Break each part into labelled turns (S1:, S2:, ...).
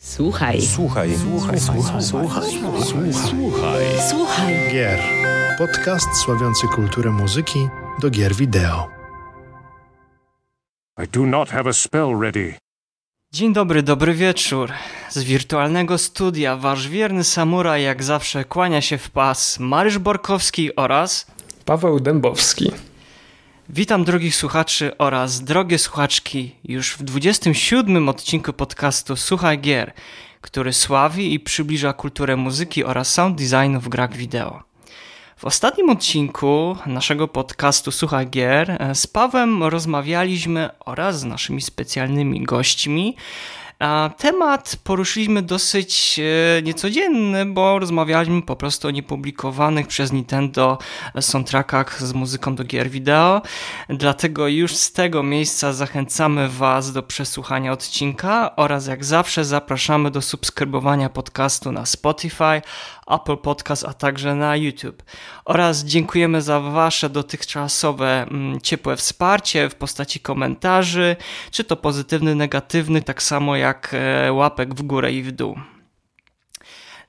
S1: Słuchaj.
S2: Słuchaj. Słuchaj. Słuchaj.
S3: Słuchaj. Słuchaj.
S2: Słuchaj.
S1: Słuchaj.
S3: Gier. Podcast sławiący kulturę muzyki do gier wideo.
S4: I do not have a spell ready.
S5: Dzień dobry, dobry wieczór. Z wirtualnego studia wasz wierny samuraj jak zawsze kłania się w pas Marysz Borkowski oraz
S6: Paweł Dębowski.
S5: Witam drogich słuchaczy oraz drogie słuchaczki już w 27 odcinku podcastu Słuchaj Gier, który sławi i przybliża kulturę muzyki oraz sound designu w grach wideo. W ostatnim odcinku naszego podcastu Słuchaj Gier e, z Pawem rozmawialiśmy oraz z naszymi specjalnymi gośćmi. Temat poruszyliśmy dosyć e, niecodzienny, bo rozmawialiśmy po prostu o niepublikowanych przez Nintendo soundtrackach z muzyką do gier wideo. Dlatego już z tego miejsca zachęcamy Was do przesłuchania odcinka oraz jak zawsze zapraszamy do subskrybowania podcastu na Spotify, Apple Podcast, a także na YouTube. Oraz dziękujemy za Wasze dotychczasowe mm, ciepłe wsparcie w postaci komentarzy, czy to pozytywny, negatywny, tak samo jak e, łapek w górę i w dół.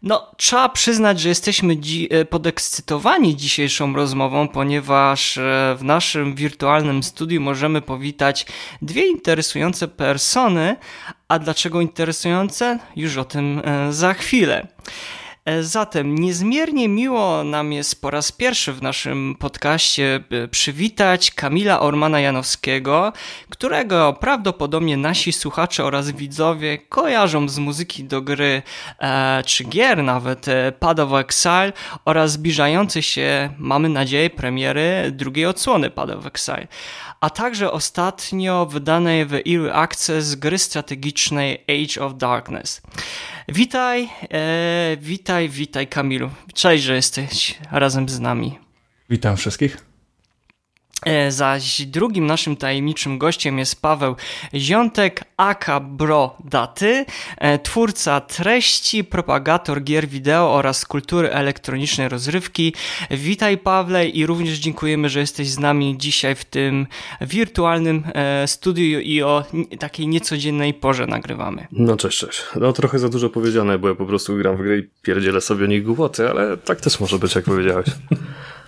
S5: No, trzeba przyznać, że jesteśmy dzi- e, podekscytowani dzisiejszą rozmową, ponieważ e, w naszym wirtualnym studiu możemy powitać dwie interesujące persony. A dlaczego interesujące? Już o tym za chwilę. E, Zatem niezmiernie miło nam jest po raz pierwszy w naszym podcaście przywitać Kamila Ormana Janowskiego, którego prawdopodobnie nasi słuchacze oraz widzowie kojarzą z muzyki do gry e, czy gier nawet e, Pad of Exile oraz zbliżającej się, mamy nadzieję, premiery drugiej odsłony Pad of Exile a także ostatnio wydanej w Early Access gry strategicznej Age of Darkness. Witaj, e, witaj, witaj Kamilu. Cześć, że jesteś razem z nami.
S6: Witam wszystkich.
S5: E, Zaś drugim naszym tajemniczym gościem jest Paweł Ziątek, aka Bro Daty, e, twórca treści, propagator gier wideo oraz kultury elektronicznej rozrywki. Witaj Pawle i również dziękujemy, że jesteś z nami dzisiaj w tym wirtualnym e, studiu i o takiej niecodziennej porze nagrywamy.
S7: No cześć, cześć. No trochę za dużo powiedziane, bo ja po prostu gram w gry i pierdzielę sobie o nich głupoty, ale tak też może być, jak powiedziałeś.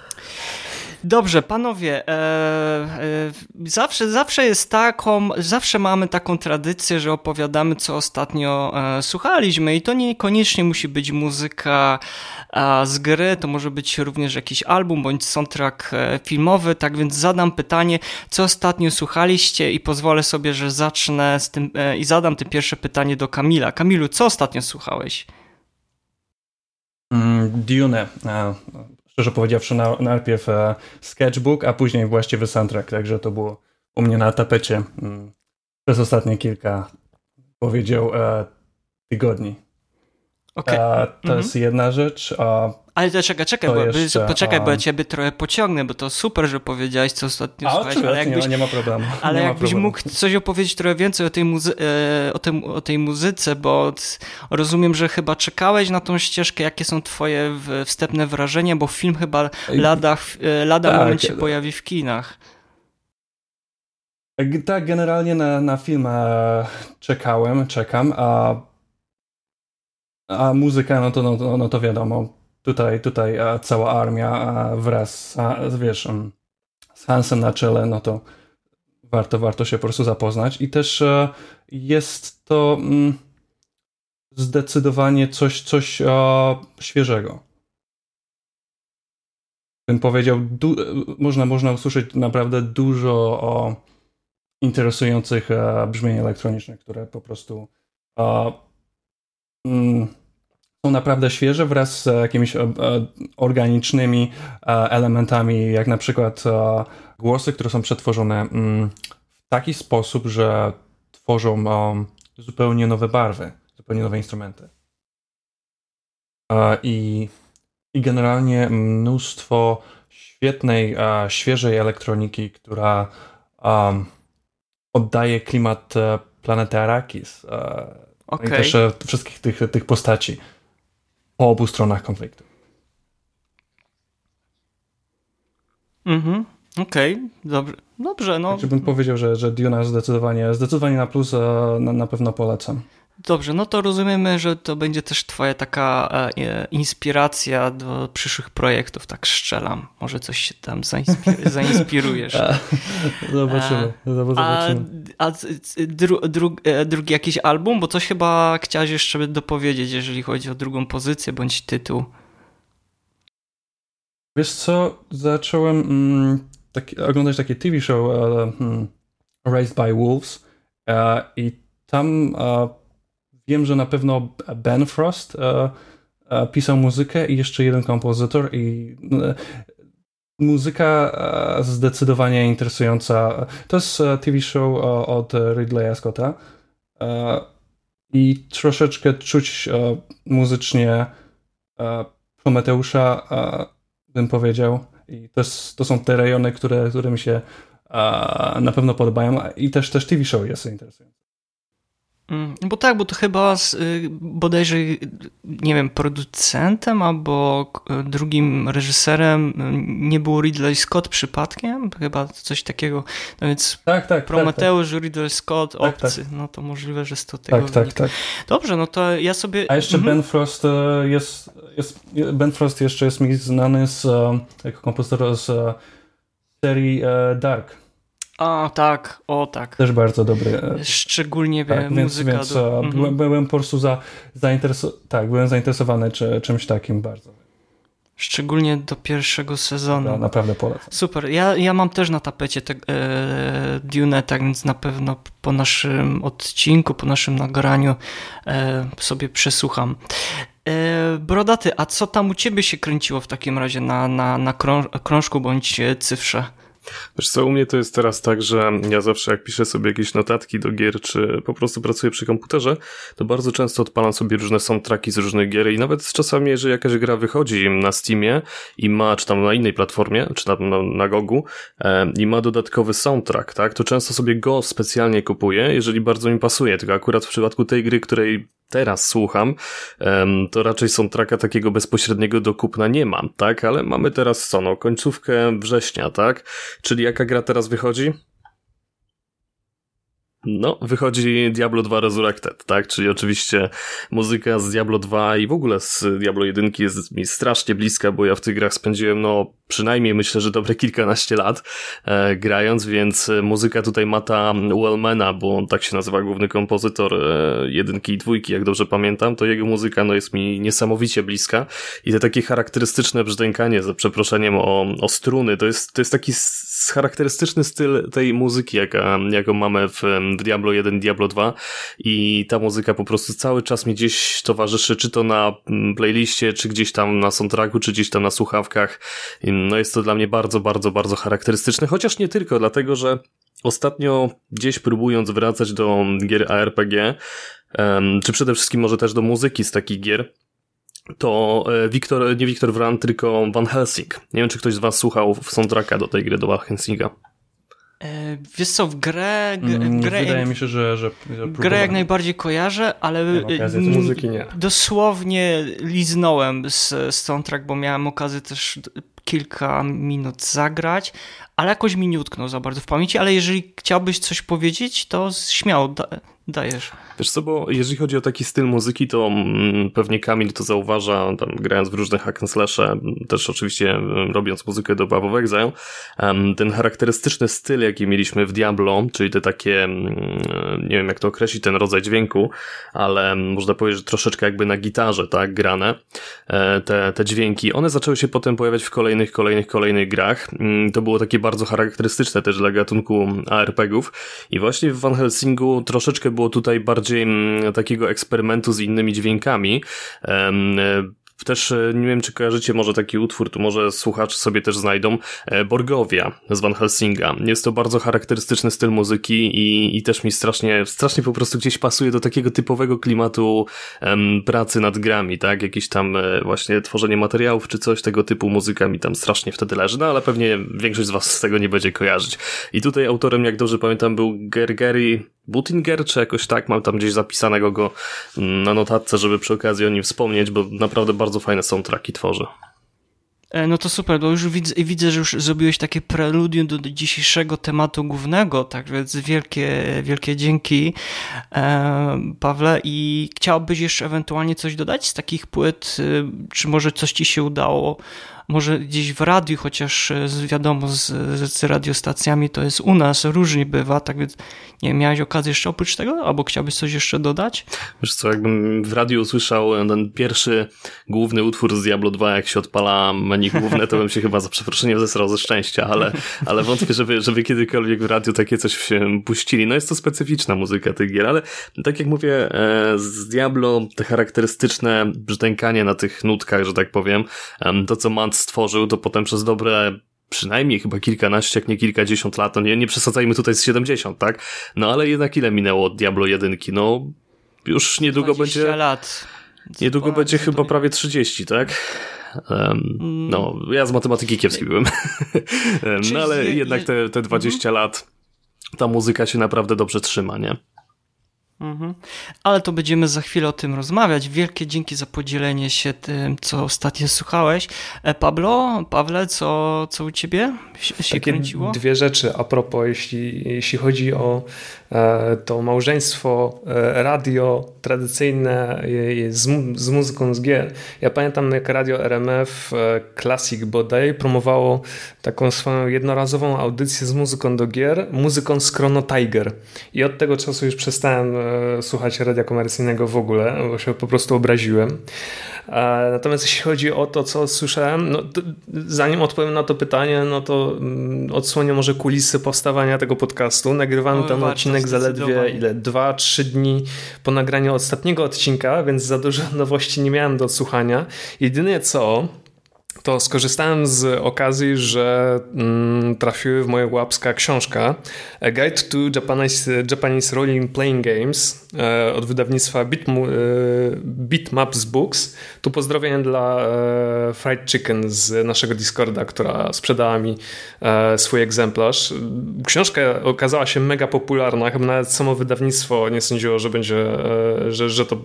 S5: Dobrze, panowie, e, e, zawsze, zawsze jest taką, zawsze mamy taką tradycję, że opowiadamy, co ostatnio e, słuchaliśmy i to niekoniecznie musi być muzyka e, z gry, to może być również jakiś album bądź soundtrack e, filmowy, tak więc zadam pytanie, co ostatnio słuchaliście i pozwolę sobie, że zacznę z tym e, i zadam te pierwsze pytanie do Kamila. Kamilu, co ostatnio słuchałeś?
S6: Mm, Dune. Szczerze powiedziawszy, na, najpierw e, sketchbook, a później właściwy soundtrack, także to było u mnie na tapecie mm, przez ostatnie kilka, powiedział, e, tygodni.
S5: Okej.
S6: E, to
S5: Mhm.
S6: jest jedna rzecz. A,
S5: Ale to czekaj, czekaj,
S6: To
S5: bo,
S6: jeszcze,
S5: poczekaj, bo ja
S6: um,
S5: ciebie trochę pociągnę, bo to super, że powiedziałeś, co ostatnio
S6: a
S5: słuchałeś, ale jakbyś,
S6: nie, nie ma problemu.
S5: ale
S6: nie
S5: jakbyś
S6: problemu.
S5: mógł coś opowiedzieć trochę więcej o tej, muzy- e, o, tym, o tej muzyce, bo rozumiem, że chyba czekałeś na tą ścieżkę, jakie są twoje wstępne wrażenia, bo film chyba lada, lada
S6: Tak,
S5: moment się pojawi w kinach.
S6: Tak, generalnie na, na film e, czekałem, czekam, a, a muzyka, no to, no, no to wiadomo, tutaj, tutaj e, cała armia e, wraz, a, wiesz, em, z Hansem na czele, no to warto, warto się po prostu zapoznać i też e, jest to mm, zdecydowanie coś, coś e, świeżego. Bym powiedział, du- można, można usłyszeć naprawdę dużo o interesujących e, brzmień elektronicznych, które po prostu e, mm, są naprawdę świeże wraz z jakimiś e, e, organicznymi e, elementami, jak na przykład głosy, które są przetworzone mm, w taki sposób, że tworzą zupełnie nowe barwy, zupełnie nowe instrumenty. I, I generalnie mnóstwo świetnej, świeżej elektroniki, która oddaje klimat planety Arrakis. E,
S5: Okej.
S6: I też wszystkich tych, tych postaci po obu stronach konfliktu.
S5: Mhm. Okej, dobrze. Dobrze, no.
S6: Także bym powiedział, że, że Duna zdecydowanie, zdecydowanie na plus, na, na pewno polecam.
S5: Dobrze, no to rozumiemy, że to będzie też twoja taka e, inspiracja do przyszłych projektów, tak strzelam. Może coś się tam zainspir zainspirujesz.
S6: Zobaczymy, zobaczymy.
S5: A, a dru, dru, e, drugi jakiś album? Bo coś chyba chciałeś jeszcze dopowiedzieć, jeżeli chodzi o drugą pozycję bądź tytuł.
S6: Wiesz co, zacząłem mm, taki, oglądać takie TV show uh, hmm, Raised by Wolves uh, i tam uh, Wiem, że na pewno Ben Frost e, e, pisał muzykę i jeszcze jeden kompozytor i e, muzyka zdecydowanie interesująca. To jest TV show od Ridleya Scotta i troszeczkę czuć muzycznie Prometeusza, bym powiedział. I to, jest, to są te rejony, które, które mi się na pewno podobają i też, też TV show jest interesujące.
S5: Mm, bo tak, bo to chyba z, y, bodajże, nie wiem, producentem albo drugim reżyserem y, nie był Ridley Scott przypadkiem? Chyba coś takiego. No więc tak, tak, Prometeusz, tak, tak. Ridley Scott, tak, obcy. Tak. No to możliwe, że z to tego
S6: Tak, tak, tak.
S5: Dobrze, no to ja sobie...
S6: A jeszcze mhm. Ben Frost jest, jest... Ben Frost jeszcze jest mi znany z, jako kompozytor z serii Dark.
S5: A, tak, o tak.
S6: Też bardzo dobry.
S5: E, Szczególnie tak, muzyka.
S6: Więc, do... Mhm. byłem, byłem, po prostu za, zaintereso... tak, byłem zainteresowany czy, czymś takim bardzo.
S5: Szczególnie do pierwszego sezonu.
S6: No, naprawdę polecam.
S5: Super. Ja, ja mam też na tapecie te, e, Dune, tak więc na pewno po naszym odcinku, po naszym nagraniu e, sobie przesłucham. E, brodaty, a co tam u ciebie się kręciło w takim razie na, na, na krążku bądź cyfrze?
S7: Wiesz co, u mnie to jest teraz tak, że ja zawsze jak piszę sobie jakieś notatki do gier, czy po prostu pracuję przy komputerze, to bardzo często odpalam sobie różne soundtracki z różnych gier i nawet czasami, jeżeli jakaś gra wychodzi na Steamie i ma, czy tam na innej platformie, czy tam na, na Gogu e, i ma dodatkowy soundtrack, tak, to często sobie go specjalnie kupuję, jeżeli bardzo mi pasuje, tylko akurat w przypadku tej gry, której teraz słucham, to raczej są traka takiego bezpośredniego do kupna nie mam, tak? Ale mamy teraz co, no, końcówkę września, tak? Czyli jaka gra teraz wychodzi? No, wychodzi Diablo 2 Resurrected, tak? Czyli oczywiście muzyka z Diablo 2 i w ogóle z Diablo 1 jest mi strasznie bliska, bo ja w tych grach spędziłem, no, przynajmniej myślę, że dobre kilkanaście lat e, grając, więc muzyka tutaj Mata Wellmana, bo on tak się nazywa główny kompozytor e, jedynki i dwójki, jak dobrze pamiętam, to jego muzyka, no, jest mi niesamowicie bliska i te takie charakterystyczne brzdękanie, za przeproszeniem o, o struny, to jest, to jest taki charakterystyczny styl tej muzyki, jaka, jaką mamy w, w Diablo 1, Diablo 2 i ta muzyka po prostu cały czas mi gdzieś towarzyszy, czy to na mm, playliście, czy gdzieś tam na soundtracku, czy gdzieś tam na słuchawkach. No jest to dla mnie bardzo, bardzo, bardzo charakterystyczne, chociaż nie tylko, dlatego że ostatnio gdzieś próbując wracać do gier ARPG, czy przede wszystkim może też do muzyki z takich gier, to Wiktor, nie Wiktor Wran, tylko Van Helsing. Nie wiem, czy ktoś z was słuchał soundtracka do tej gry, do Van Helsinga.
S5: E, wiesz co, w grę...
S6: Mm, grę Wydaje mi się, że... że,
S5: że grę jak najbardziej kojarzę, ale
S7: okazji, muzyki nie.
S5: dosłownie liznąłem z, soundtrack, bo miałem okazję też kilka minut zagrać, ale jakoś mi nie utknął za bardzo w pamięci, ale jeżeli chciałbyś coś powiedzieć, to śmiało, dajesz.
S7: Wiesz co, bo jeżeli chodzi o taki styl muzyki, to mm, pewnie Kamil to zauważa, tam grając w różne hack slashe, też oczywiście mm, robiąc muzykę do Path of Exile, ten charakterystyczny styl, jaki mieliśmy w Diablo, czyli te takie, mm, nie wiem jak to określić, ten rodzaj dźwięku, ale można powiedzieć, że troszeczkę jakby na gitarze, tak, grane, e, te, te dźwięki, one zaczęły się potem pojawiać w kolejnych, kolejnych, kolejnych grach. To było takie bardzo charakterystyczne też dla gatunku ARPGów i właśnie w Van Helsingu troszeczkę było tutaj bardziej mm, takiego eksperymentu z innymi dźwiękami. Też e, nie wiem, czy kojarzycie może taki utwór, tu może słuchacze sobie też znajdą, e, Borgowia z Van Helsinga. Jest to bardzo charakterystyczny styl muzyki i, i też mi strasznie, strasznie po prostu gdzieś pasuje do takiego typowego klimatu um, pracy nad grami, tak? Jakieś tam e, właśnie tworzenie materiałów czy coś tego typu muzyka mi tam strasznie wtedy leży, no ale pewnie większość z was z tego nie będzie kojarzyć. I tutaj autorem, jak dobrze pamiętam, był Gergeri Butinger, czy jakoś tak, mam tam gdzieś zapisanego go mm, na notatce, żeby przy okazji o nim wspomnieć, bo naprawdę bardzo fajne soundtracki tworzy.
S5: E, no to super, bo już widzę, widzę, że już zrobiłeś takie preludium do dzisiejszego tematu głównego, tak więc wielkie, wielkie dzięki e, Pawle i chciałbyś jeszcze ewentualnie coś dodać z takich płyt, e, czy może coś ci się udało może gdzieś w radiu, chociaż e, wiadomo, z, z radiostacjami to jest u nas, różnie bywa, tak więc nie miałeś okazji jeszcze oprócz tego, albo chciałbyś coś jeszcze dodać?
S7: Wiesz co, jakbym w radiu usłyszał ten pierwszy główny utwór z Diablo 2, jak się odpala menu główne, to bym się chyba za przeproszeniem zesrał ze szczęścia, ale, ale wątpię, żeby, żeby kiedykolwiek w radiu takie coś się puścili. No jest to specyficzna muzyka tych gier, ale tak jak mówię, e, z Diablo te charakterystyczne brzdękanie na tych nutkach, że tak powiem, to co Mant stworzył, to potem przez dobre przynajmniej chyba kilkanaście, jak nie kilkadziesiąt lat, no nie, nie przesadzajmy tutaj z 70, tak? No ale jednak ile minęło od Diablo 1? No już niedługo będzie...
S5: lat.
S7: Niedługo będzie chyba prawie 30, tak? Um, no, ja z matematyki kiepski byłem. no ale jednak te, te 20 mhm. lat ta muzyka się naprawdę dobrze trzyma, nie?
S5: Mhm. Ale to będziemy za chwilę o tym rozmawiać. Wielkie dzięki za podzielenie się tym, co ostatnio słuchałeś. E, Pablo, Pawle, co, co u ciebie się Takie kręciło?
S1: Dwie rzeczy a propos, jeśli, jeśli chodzi o to małżeństwo e, radio tradycyjne z, z muzyką z gier. Ja pamiętam, jak radio RMF Classic bodaj promowało taką swoją jednorazową audycję z muzyką do gier, muzyką z Chrono Tiger. I od tego czasu już przestałem słuchać radia komercyjnego w ogóle, bo się po prostu obraziłem. Natomiast jeśli chodzi o to, co słyszałem, no, zanim odpowiem na to pytanie, no to mm, odsłonię może kulisy powstawania tego podcastu. Nagrywamy ten odcinek zaledwie ile? Dwa, trzy dni po nagraniu ostatniego odcinka, więc za dużo nowości nie miałem do odsłuchania. Jedynie co, to skorzystałem z okazji, że mm, trafiły w moje łapska książka Guide to Japanese, Japanese Rolling Playing Games e, od wydawnictwa e, Bitmaps Books. Tu pozdrowienia dla e, Fried Chicken z naszego Discorda, która sprzedała mi e, swój egzemplarz. Książka okazała się mega popularna, chyba nawet samo wydawnictwo nie sądziło, że będzie, e, że, że to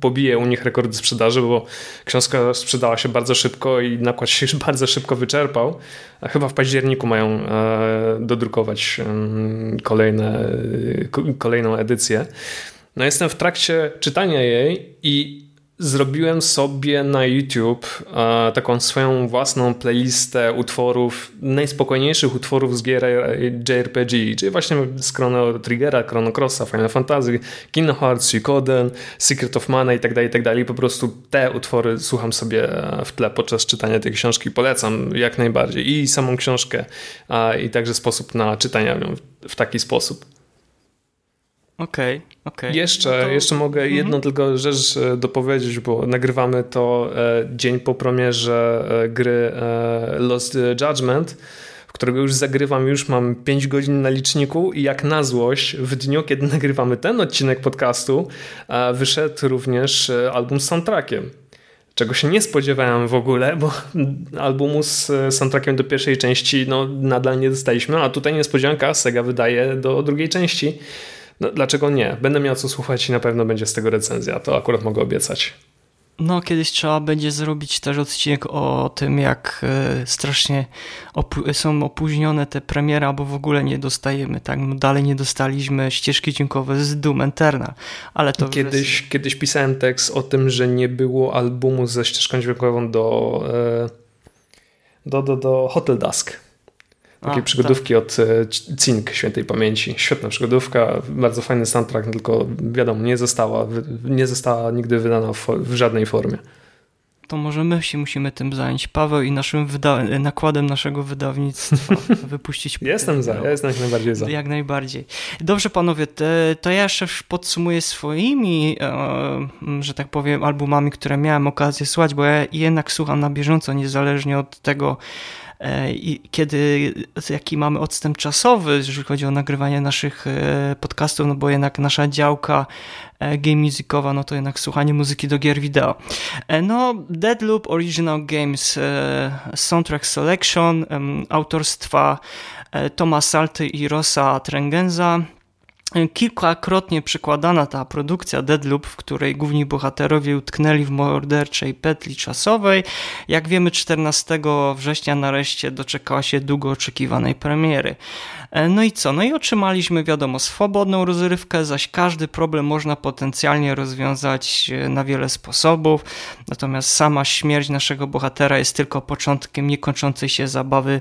S1: pobije u nich rekordy sprzedaży, bo książka sprzedała się bardzo szybko i nakład nakład się już bardzo szybko wyczerpał, a chyba w październiku mają e, dodrukować kolejne, kolejną edycję. No jestem w trakcie czytania jej i zrobiłem sobie na YouTube e, taką swoją własną playlistę utworów, najspokojniejszych utworów z gier JRPG, czyli właśnie z Chrono Triggera, Chrono Crossa, Final Fantasy, Kingdom Hearts, Suikoden, Secret of Mana i tak dalej, i tak dalej. Po prostu te utwory słucham sobie w tle podczas czytania tej książki. Polecam jak najbardziej i samą książkę, i także sposób na czytanie w taki sposób.
S5: Okej, okay, okej. Okay.
S1: Jeszcze, no to... jeszcze mogę mhm. jedną tylko rzecz e, dopowiedzieć, bo nagrywamy to e, dzień po premierze e, gry Lost Judgment, w którego już zagrywam, już mam 5 godzin na liczniku i jak na złość w dniu, kiedy nagrywamy ten odcinek podcastu, wyszedł również album z soundtrackiem czego się nie spodziewałem w ogóle, bo albumu z soundtrackiem do pierwszej części no, nadal nie dostaliśmy, a tutaj niespodzianka Sega wydaje do drugiej części. No, dlaczego nie? Będę miał co słuchać i na pewno będzie z tego recenzja, to akurat mogę obiecać.
S5: No, kiedyś trzeba będzie zrobić też odcinek o tym, jak e, strasznie opu są opóźnione te premiery, albo w ogóle nie dostajemy, tak? No, dalej nie dostaliśmy ścieżki dźwiękowe z Doom Eternal, ale to...
S1: Kiedyś, jest... kiedyś pisałem tekst o tym, że nie było albumu ze ścieżką dźwiękową do, e, do, do, do Hotel Dusk. Takiej A, przygodówki tak. od e, Cink świętej pamięci. Świetna przygodówka, bardzo fajny soundtrack, tylko wiadomo, nie została, nie została nigdy wydana w, w żadnej formie
S5: to może my się musimy tym zająć. Paweł i naszym nakładem naszego wydawnictwa wypuścić.
S1: jestem za, ja jestem jak najbardziej za.
S5: Jak najbardziej. Dobrze panowie, to ja jeszcze podsumuję swoimi, e, że tak powiem, albumami, które miałem okazję słuchać, bo ja jednak słucham na bieżąco, niezależnie od tego, E, i kiedy, jaki mamy odstęp czasowy, jeżeli chodzi o nagrywanie naszych e, podcastów, no bo jednak nasza działka e, game musicowa, no to jednak słuchanie muzyki do gier wideo. No, Deadloop Original Games Soundtrack Selection autorstwa Toma Salty i Rosa Trengenza kilkakrotnie przekładana ta produkcja Deadloop, w której główni bohaterowie utknęli w morderczej petli czasowej. Jak wiemy, 14 września nareszcie doczekała się długo oczekiwanej premiery. E, no i co? No i otrzymaliśmy, wiadomo, swobodną rozrywkę, zaś każdy problem można potencjalnie rozwiązać e, na wiele sposobów. Natomiast sama śmierć naszego bohatera jest tylko początkiem niekończącej się zabawy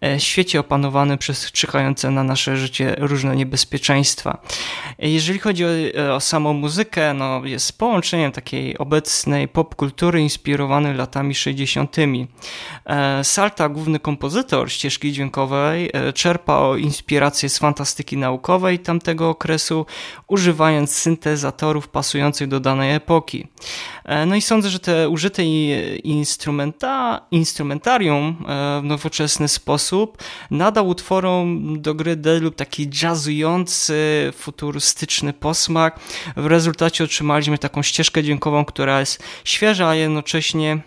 S5: e, w świecie opanowanym przez czyhające na nasze życie różne niebezpieczeństwa. Jeżeli chodzi o, o samą muzykę, no jest połączeniem takiej obecnej popkultury inspirowanej latami 60. Salta, główny kompozytor ścieżki dźwiękowej, czerpał inspirację z fantastyki naukowej tamtego okresu, używając syntezatorów pasujących do danej epoki. E, no i sądzę, że te użyte instrumenta, instrumentarium e, w nowoczesny sposób nadał utworom do gry Deadloop taki jazzujący, futurystyczny posmak. W rezultacie otrzymaliśmy taką ścieżkę dźwiękową, która jest świeża, a jednocześnie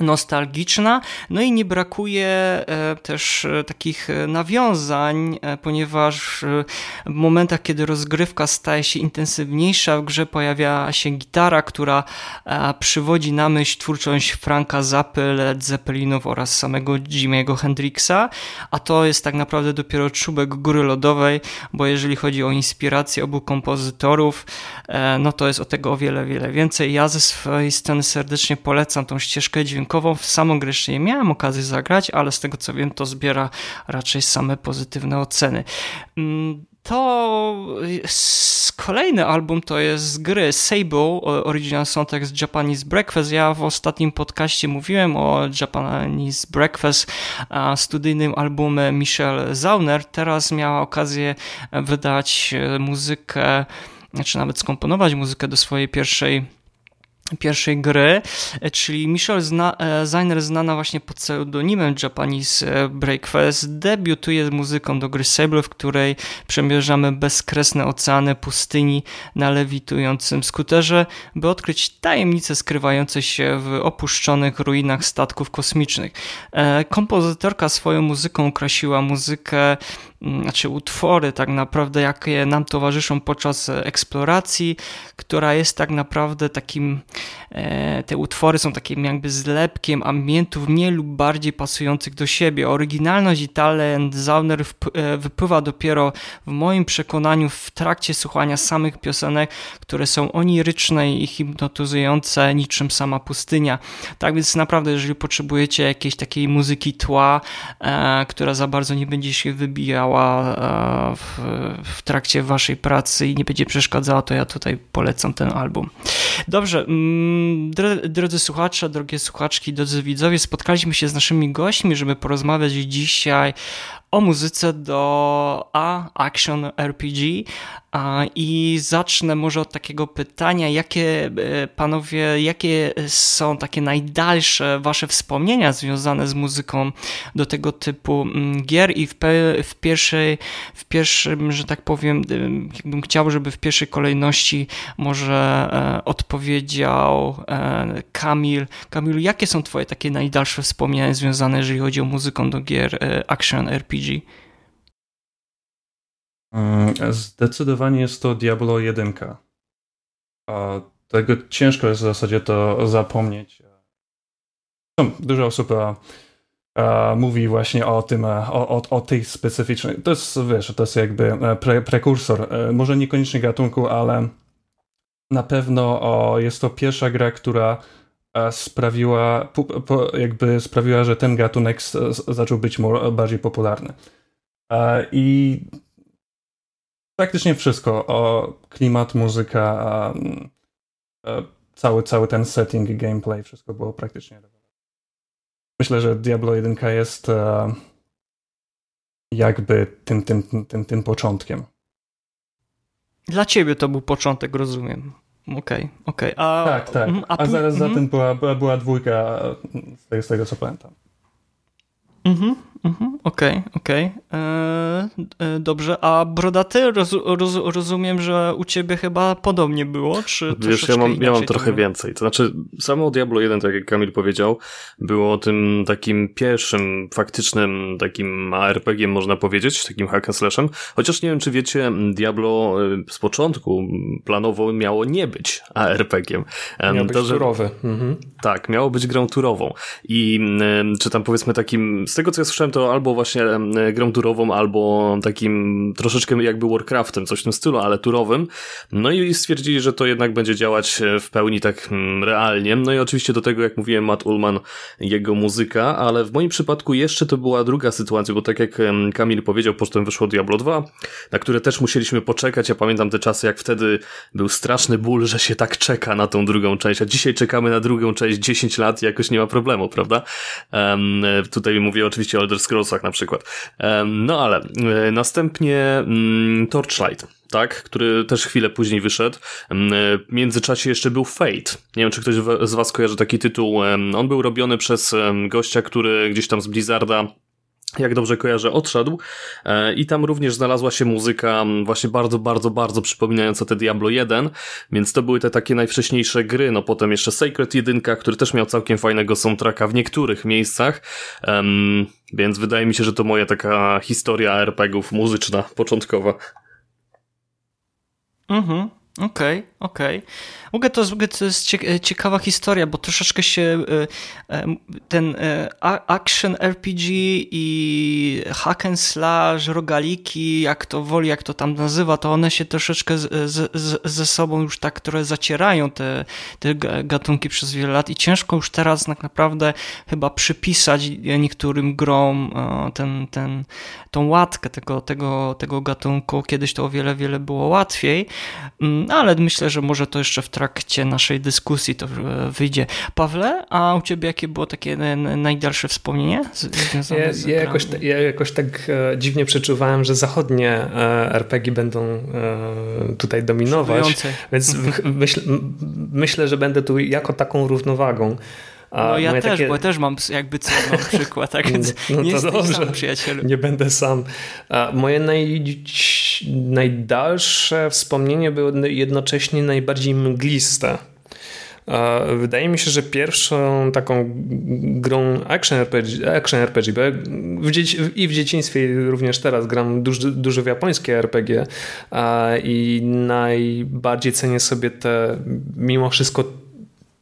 S5: nostalgiczna, no i nie brakuje e, też e, takich e, nawiązań, ponieważ w momentach, kiedy rozgrywka staje się intensywniejsza, w grze pojawia się gitara, która przywodzi na myśl twórczość Franka Zappy, Led Zeppelinów oraz samego Jimmy'ego Hendrixa, a to jest tak naprawdę dopiero czubek góry lodowej, bo jeżeli chodzi o inspirację obu kompozytorów, no to jest o tego o wiele, wiele więcej. Ja ze swojej strony serdecznie polecam tą ścieżkę dźwiękową dźwiękową w samą grę jeszcze nie miałem okazji zagrać, ale z tego co wiem, to zbiera raczej same pozytywne oceny. Mm, to kolejny album to jest z gry Sable, Original Soundtrack z Japanese Breakfast. Ja w ostatnim podcaście mówiłem o Japanese Breakfast, studyjnym albumie Michelle Zauner. Teraz miała okazję wydać muzykę, czy nawet skomponować muzykę do swojej pierwszej pierwszej gry, czyli Michelle zna, e, Zainer znana właśnie pod pseudonimem Japanese e, Breakfast debiutuje z muzyką do gry Sable, w której przemierzamy bezkresne oceany pustyni na lewitującym skuterze, by odkryć tajemnice skrywające się w opuszczonych ruinach statków kosmicznych. E, kompozytorka swoją muzyką okrasiła muzykę znaczy utwory tak naprawdę, jakie nam towarzyszą podczas eksploracji, która jest tak naprawdę takim, e, te utwory są takim jakby zlepkiem ambientów mniej lub bardziej pasujących do siebie. Oryginalność i talent Zauner e, wypływa dopiero w moim przekonaniu w trakcie słuchania samych piosenek, które są oniryczne i hipnotyzujące niczym sama pustynia. Tak więc naprawdę, jeżeli potrzebujecie jakiejś takiej muzyki tła, e, która za bardzo nie będzie się wybijała E, w, w trakcie waszej pracy i nie będzie przeszkadzała, to ja tutaj polecam ten album. Dobrze, mm, drodzy słuchacze, drogie słuchaczki, drodzy widzowie, spotkaliśmy się z naszymi gośćmi, żeby porozmawiać dzisiaj o muzyce do A Action RPG i zacznę może od takiego pytania, jakie e, panowie, jakie są takie najdalsze wasze wspomnienia związane z muzyką do tego typu mm, gier i w, w pierwszej, w pierwszym, że tak powiem, bym chciał, żeby w pierwszej kolejności może e, odpowiedział e, Kamil. Kamil, jakie są twoje takie najdalsze wspomnienia związane, jeżeli chodzi o muzykę do gier Action RPG?
S6: Mm, zdecydowanie jest to Diablo 1. A tego ciężko jest w zasadzie to zapomnieć. Dużo osób a, a, mówi właśnie o tym, o, o, o tej specyficznej. To jest, wiesz, to jest jakby e, pre, prekursor. E, może niekoniecznie gatunku, ale na pewno o, jest to pierwsza gra, która e, sprawiła, jakby sprawiła, że ten gatunek zaczął być bardziej popularny. I praktycznie wszystko. O klimat, muzyka, cały, cały ten setting i gameplay, wszystko było praktycznie Myślę, że Diablo 1 jest e, jakby tym, tym, tym, tym początkiem.
S5: Dla ciebie to był początek, rozumiem. Okej, okay, okej.
S6: Okay. Tak, tak. Mm, a, a zaraz za mhm. tym była, była, była dwójka z tego, z tego co pamiętam.
S5: Mhm, mhm, okej, okej. Okay. E, dobrze, a Brodaty, roz, roz, rozumiem, że u ciebie chyba podobnie było, czy
S7: Wiesz, ja mam, ja mam trochę więcej. To znaczy, samo Diablo 1, tak jak Kamil powiedział, było tym takim pierwszym faktycznym takim ARPG, można powiedzieć, takim hack and slashem. Chociaż nie wiem, czy wiecie, Diablo z początku planowo miało nie być ARPG-iem.
S1: Miało być że... turowe. Mhm.
S7: Tak, miało być grą turową. I czy tam powiedzmy takim, z tego co ja słyszałem, to albo właśnie grą turową, albo takim troszeczkę jakby Warcraftem, coś w tym stylu, ale turowym. No i stwierdzili, że to jednak będzie działać e, w pełni tak mm, realnie. No i oczywiście do tego, jak mówiłem, Matt Ullman, jego muzyka, ale w moim przypadku jeszcze to była druga sytuacja, bo tak jak Kamil powiedział, potem wyszło Diablo 2, na które też musieliśmy poczekać. Ja pamiętam te czasy, jak wtedy był straszny ból, że się tak czeka na tą drugą część, a dzisiaj czekamy na drugą część 10 lat i jakoś nie ma problemu, prawda? Um, tutaj mówię oczywiście o Elder Scrollsach na przykład. No ale e, następnie um, Torchlight tak, który też chwilę później wyszedł. E, w międzyczasie jeszcze był Fate. Nie wiem, czy ktoś z Was kojarzy taki tytuł. On był robiony przez gościa, który gdzieś tam z Blizzarda jak dobrze kojarzę, odszedł. E, i tam również znalazła się muzyka właśnie bardzo, bardzo, bardzo przypominająca te Diablo 1, więc to były te takie najwcześniejsze gry, no potem jeszcze Sacred 1, który też miał całkiem fajnego soundtracka w niektórych miejscach, um, więc wydaje mi się, że to moja taka historia RPGów muzyczna, początkowa.
S5: Mhm, okej, okej. Okay. Mogę to, to jest ciekawa historia, bo troszeczkę się e, e, ten e, action RPG i hack and slash, rogaliki, jak to woli, jak to tam nazywa, to one się troszeczkę z, z, ze sobą już tak trochę zacierają, te, te gatunki przez wiele lat i ciężko już teraz tak naprawdę chyba przypisać niektórym grom ten, ten, tą łatkę tego, tego, tego gatunku. Kiedyś to o wiele, wiele było łatwiej, mm, ale myślę, że może to jeszcze w trakcie naszej dyskusji to e, wyjdzie. Pawle, a u ciebie jakie było takie najdalsze wspomnienie
S1: ja, ja jakoś, ja jakoś tak e, dziwnie przeczuwałem, że zachodnie e, RPG będą tutaj dominować, więc myśl, myślę, że będę tu jako taką równowagą.
S5: A no ja też, takie... bo ja też mam jakby co mam przykład, tak więc no, no nie to dobrze. sam, przyjacielu.
S1: Nie będę sam. A moje naj... najdalsze wspomnienie było jednocześnie najbardziej mgliste. Wydaje mi się, że pierwszą taką grą action RPG, action RPG bo w i w dzieciństwie i również teraz gram dużo, dużo w japońskie RPG i najbardziej cenię sobie te mimo wszystko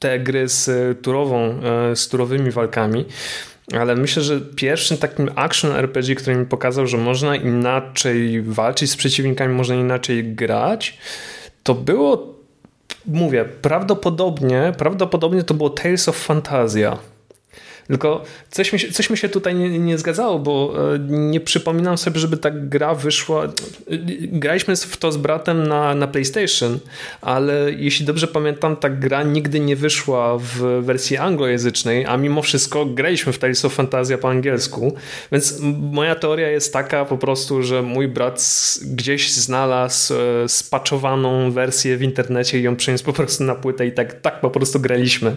S1: te gry z turową, e, z turowymi walkami. Ale myślę, że pierwszym takim action RPG, który mi pokazał, że można inaczej walczyć z przeciwnikami, można inaczej grać, to było, mówię, prawdopodobnie, prawdopodobnie to było Tales of Fantasia. Tylko coś mi się, coś mi się tutaj nie, nie zgadzało, bo e, nie przypominam sobie, żeby ta gra wyszła. Graliśmy w to z bratem na, na PlayStation, ale jeśli dobrze pamiętam, ta gra nigdy nie wyszła w wersji anglojęzycznej, a mimo wszystko graliśmy w Tales of Fantasia po angielsku. Więc moja teoria jest taka po prostu, że mój brat gdzieś znalazł e, spaczowaną wersję w internecie i ją przyniósł po prostu na płytę i tak, tak po prostu graliśmy.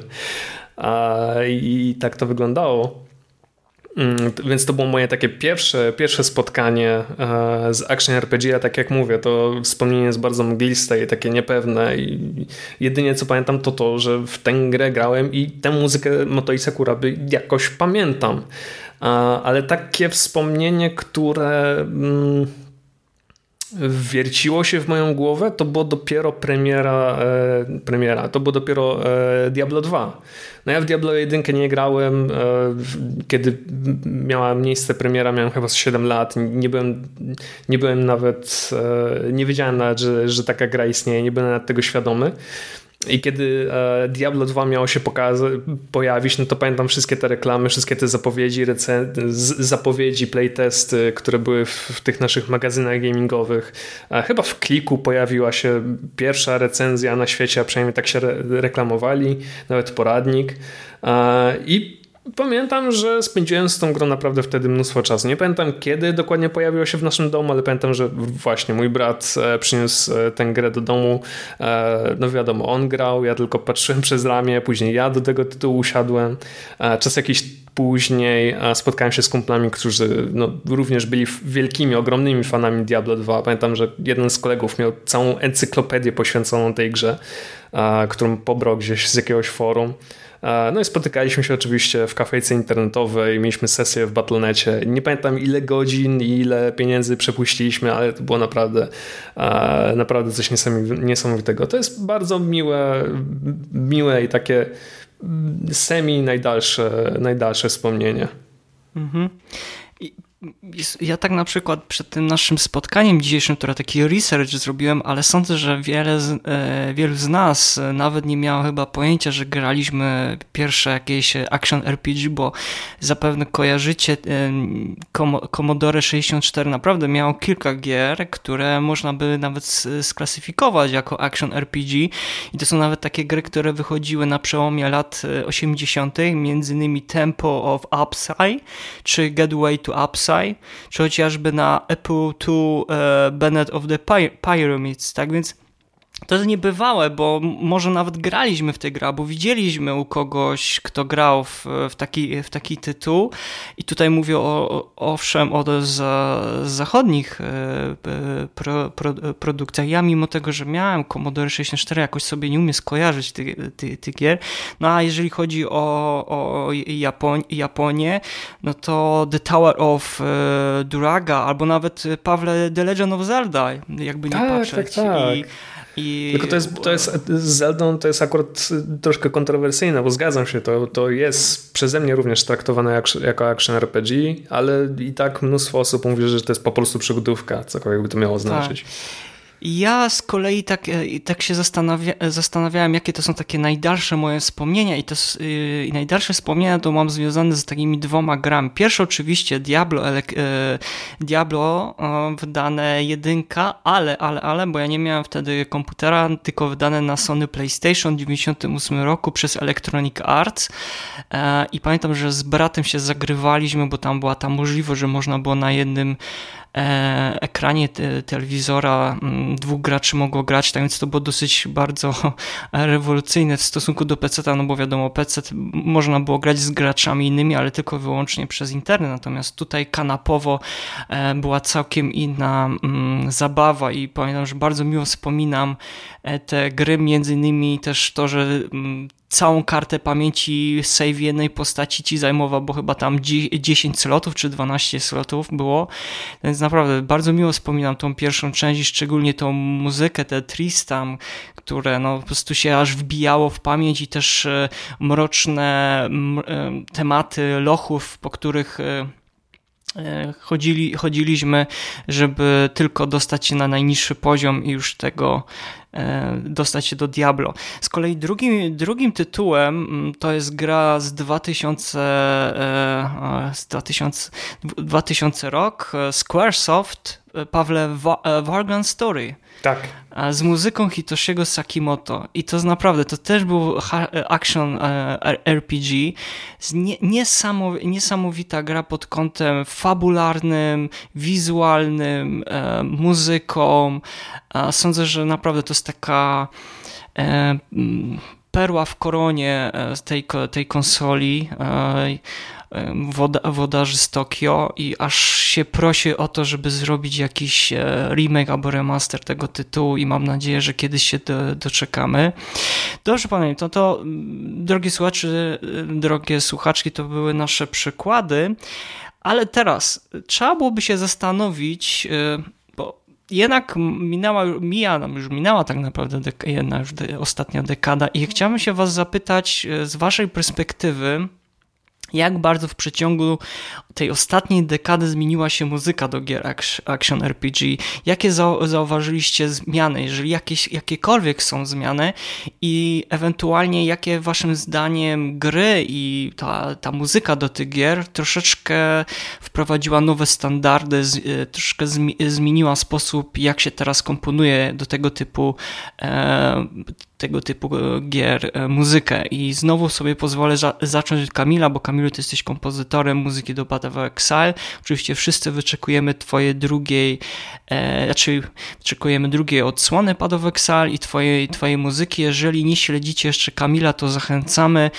S1: I tak to wyglądało. Mm, więc to było moje takie pierwsze, pierwsze spotkanie e, z Action RPG, a tak jak mówię, to wspomnienie jest bardzo mgliste i takie niepewne i jedynie co pamiętam to to, że w tę grę grałem i tę muzykę Motoi Sakuraby jakoś pamiętam. Ale takie wspomnienie, które mm, wierciło się w moją głowę, to było dopiero premiera, e, premiera to było dopiero e, Diablo 2. No ja w Diablo 1 nie grałem, e, kiedy miała miejsce premiera, miałem chyba 7 lat, nie byłem, nie byłem nawet, e, nie wiedziałem nawet, że, że taka gra istnieje, nie byłem nawet tego świadomy. I kiedy e, Diablo 2 miało się pojawić, no to pamiętam wszystkie te reklamy, wszystkie te zapowiedzi, zapowiedzi, playtesty, które były w, w, tych naszych magazynach gamingowych. E, chyba w kliku pojawiła się pierwsza recenzja na świecie, a przynajmniej tak się re reklamowali, nawet poradnik. E, I Pamiętam, że spędziłem z tą grą naprawdę wtedy mnóstwo czasu. Nie pamiętam kiedy dokładnie pojawiła się w naszym domu, ale pamiętam, że właśnie mój brat e, przyniósł e, tę grę do domu. E, no wiadomo, on grał, ja tylko patrzyłem przez ramię, później ja do tego tytułu usiadłem. Czas jakiś Później spotkałem się z kumplami, którzy no, również byli wielkimi, ogromnymi fanami Diablo 2. Pamiętam, że jeden z kolegów miał całą encyklopedię poświęconą tej grze, którą pobrał gdzieś z jakiegoś forum. No i spotykaliśmy się oczywiście w kafejce internetowej, mieliśmy sesję w Battle.necie. Nie pamiętam ile godzin i ile pieniędzy przepuściliśmy, ale to było naprawdę, naprawdę coś niesamowitego. To jest bardzo miłe, miłe i takie semi najdalsze, najdalsze wspomnienie. Mhm.
S5: Ja tak na przykład przed tym naszym spotkaniem dzisiejszym, które taki research zrobiłem, ale sądzę, że wiele z, e, wielu z nas nawet nie miało chyba pojęcia, że graliśmy pierwsze jakieś action RPG, bo zapewne kojarzycie e, Commodore 64 naprawdę miało kilka gier, które można by nawet sklasyfikować jako action RPG i to są nawet takie gry, które wychodziły na przełomie lat 80., e, między innymi Tempo of Upside czy Getaway to Upside czy chociażby na Apple II e, Bennett of the Pyramids, tak? Więc to jest niebywałe, bo może nawet graliśmy w tę grę, bo widzieliśmy u kogoś, kto grał w, w, taki, w taki tytuł i tutaj mówię o, owszem o zachodnich e, pro, pro, produkcjach. Ja mimo tego, że miałem Commodore 64, jakoś sobie nie umiem skojarzyć tych ty, ty gier. No a jeżeli chodzi o, o Japonię, no to The Tower of e, Duraga albo nawet Pawle The Legend of Zelda, jakby nie
S1: tak,
S5: patrzeć.
S1: Tak, tak. I, i... Tylko to jest, to jest z Zeldą to jest akurat troszkę kontrowersyjne, bo zgadzam się, to, to jest przeze mnie również traktowane jak, jako action RPG, ale i tak mnóstwo osób mówi, że to jest po prostu przygodówka, cokolwiek by to miało znaczyć. Tak.
S5: Ja z kolei tak, e, tak się zastanawia, zastanawiałem, jakie to są takie najdalsze moje wspomnienia i, to, yy, najdalsze wspomnienia to mam związane z takimi dwoma grami. Pierwsze oczywiście Diablo, ele, yy, Diablo wydane jedynka, ale, ale, ale, bo ja nie miałem wtedy komputera, tylko wydane na Sony PlayStation w 98 roku przez Electronic Arts i pamiętam, że z bratem się zagrywaliśmy, bo tam była ta możliwość, że można było na jednym E, ekranie telewizora mm, dwóch graczy mogło grać, tak więc to było dosyć bardzo rewolucyjne w stosunku do PC, no bo wiadomo, PC można było grać z graczami innymi, ale tylko wyłącznie przez internet, natomiast tutaj kanapowo e, była całkiem inna mm, zabawa i pamiętam, że bardzo miło wspominam e, te gry, między innymi też to, że mm, całą kartę pamięci save jednej postaci ci zajmował, bo chyba tam 10 slotów czy 12 slotów było, więc naprawdę bardzo miło wspominam tą pierwszą część szczególnie tą muzykę, te Tristam, które no po prostu się aż wbijało w pamięć i też e, mroczne e, tematy lochów, po których e, chodzili, chodziliśmy, żeby tylko dostać się na najniższy poziom i już tego dostać się do Diablo. Z kolei drugim, drugim tytułem mm, to jest gra z 2000, e, z 2000, 2000 rok, e, Squaresoft, Pawle Wargan Story.
S1: Tak.
S5: Z muzyką Hitoshiego Sakimoto. I to naprawdę, to też był action RPG. Niesamowita gra pod kątem fabularnym, wizualnym, muzyką. Sądzę, że naprawdę to jest taka e, perła w koronie e, tej, tej konsoli e, woda, wodarzy z Tokio i aż się prosi o to, żeby zrobić jakiś remake albo remaster tego tytułu i mam nadzieję, że kiedyś się do, doczekamy. Dobrze panie, to, to drogie słuchacze, drogie słuchaczki, to były nasze przykłady, ale teraz trzeba byłoby się zastanowić, jednak minęła, mija nam już minęła tak naprawdę dek jedna już de ostatnia dekada i chciałbym się was zapytać e, z waszej perspektywy, jak bardzo w przeciągu tej ostatniej dekady zmieniła się muzyka do gier action RPG? Jakie zauważyliście zmiany, jeżeli jakieś, jakiekolwiek są zmiany i ewentualnie jakie waszym zdaniem gry i ta, ta muzyka do tych gier troszeczkę wprowadziła nowe standardy, e, troszeczkę zmieniła sposób, jak się teraz komponuje do tego typu e, tego typu gier muzykę i znowu sobie pozwolę za zacząć od Kamila, bo Kamilu ty jesteś kompozytorem muzyki do Path of Exile. Oczywiście wszyscy wyczekujemy twojej drugiej, e, znaczy wyczekujemy drugiej odsłony Path of Exile i twojej, twojej muzyki. Jeżeli nie śledzicie jeszcze Kamila, to zachęcamy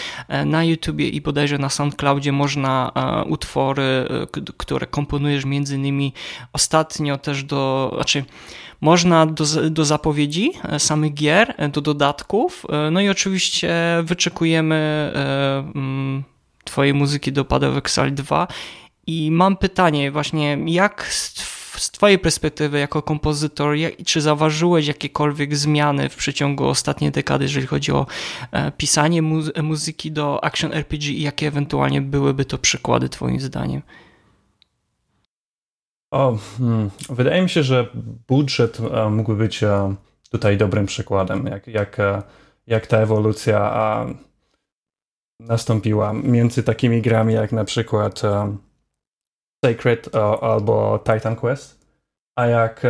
S5: na YouTubie i bodajże na SoundCloudzie można utwory, które komponujesz między innymi ostatnio też do, znaczy można do, do zapowiedzi e, samych gier, e, do dodatków, e, no i oczywiście wyczekujemy mm, Twojej muzyki do of Exile 2 i mam pytanie właśnie, jak z Twojej perspektywy jako kompozytor, czy zauważyłeś jakiekolwiek zmiany w przeciągu ostatniej dekady, jeżeli chodzi o pisanie muzyki do action RPG i jakie ewentualnie byłyby to przykłady Twoim zdaniem?
S6: O, hmm. Wydaje mi się, że budżet e, mógłby być e, tutaj dobrym przykładem, jak, jak, e, jak ta ewolucja nastąpiła między takimi grami jak na przykład Sacred albo Titan Quest, a jak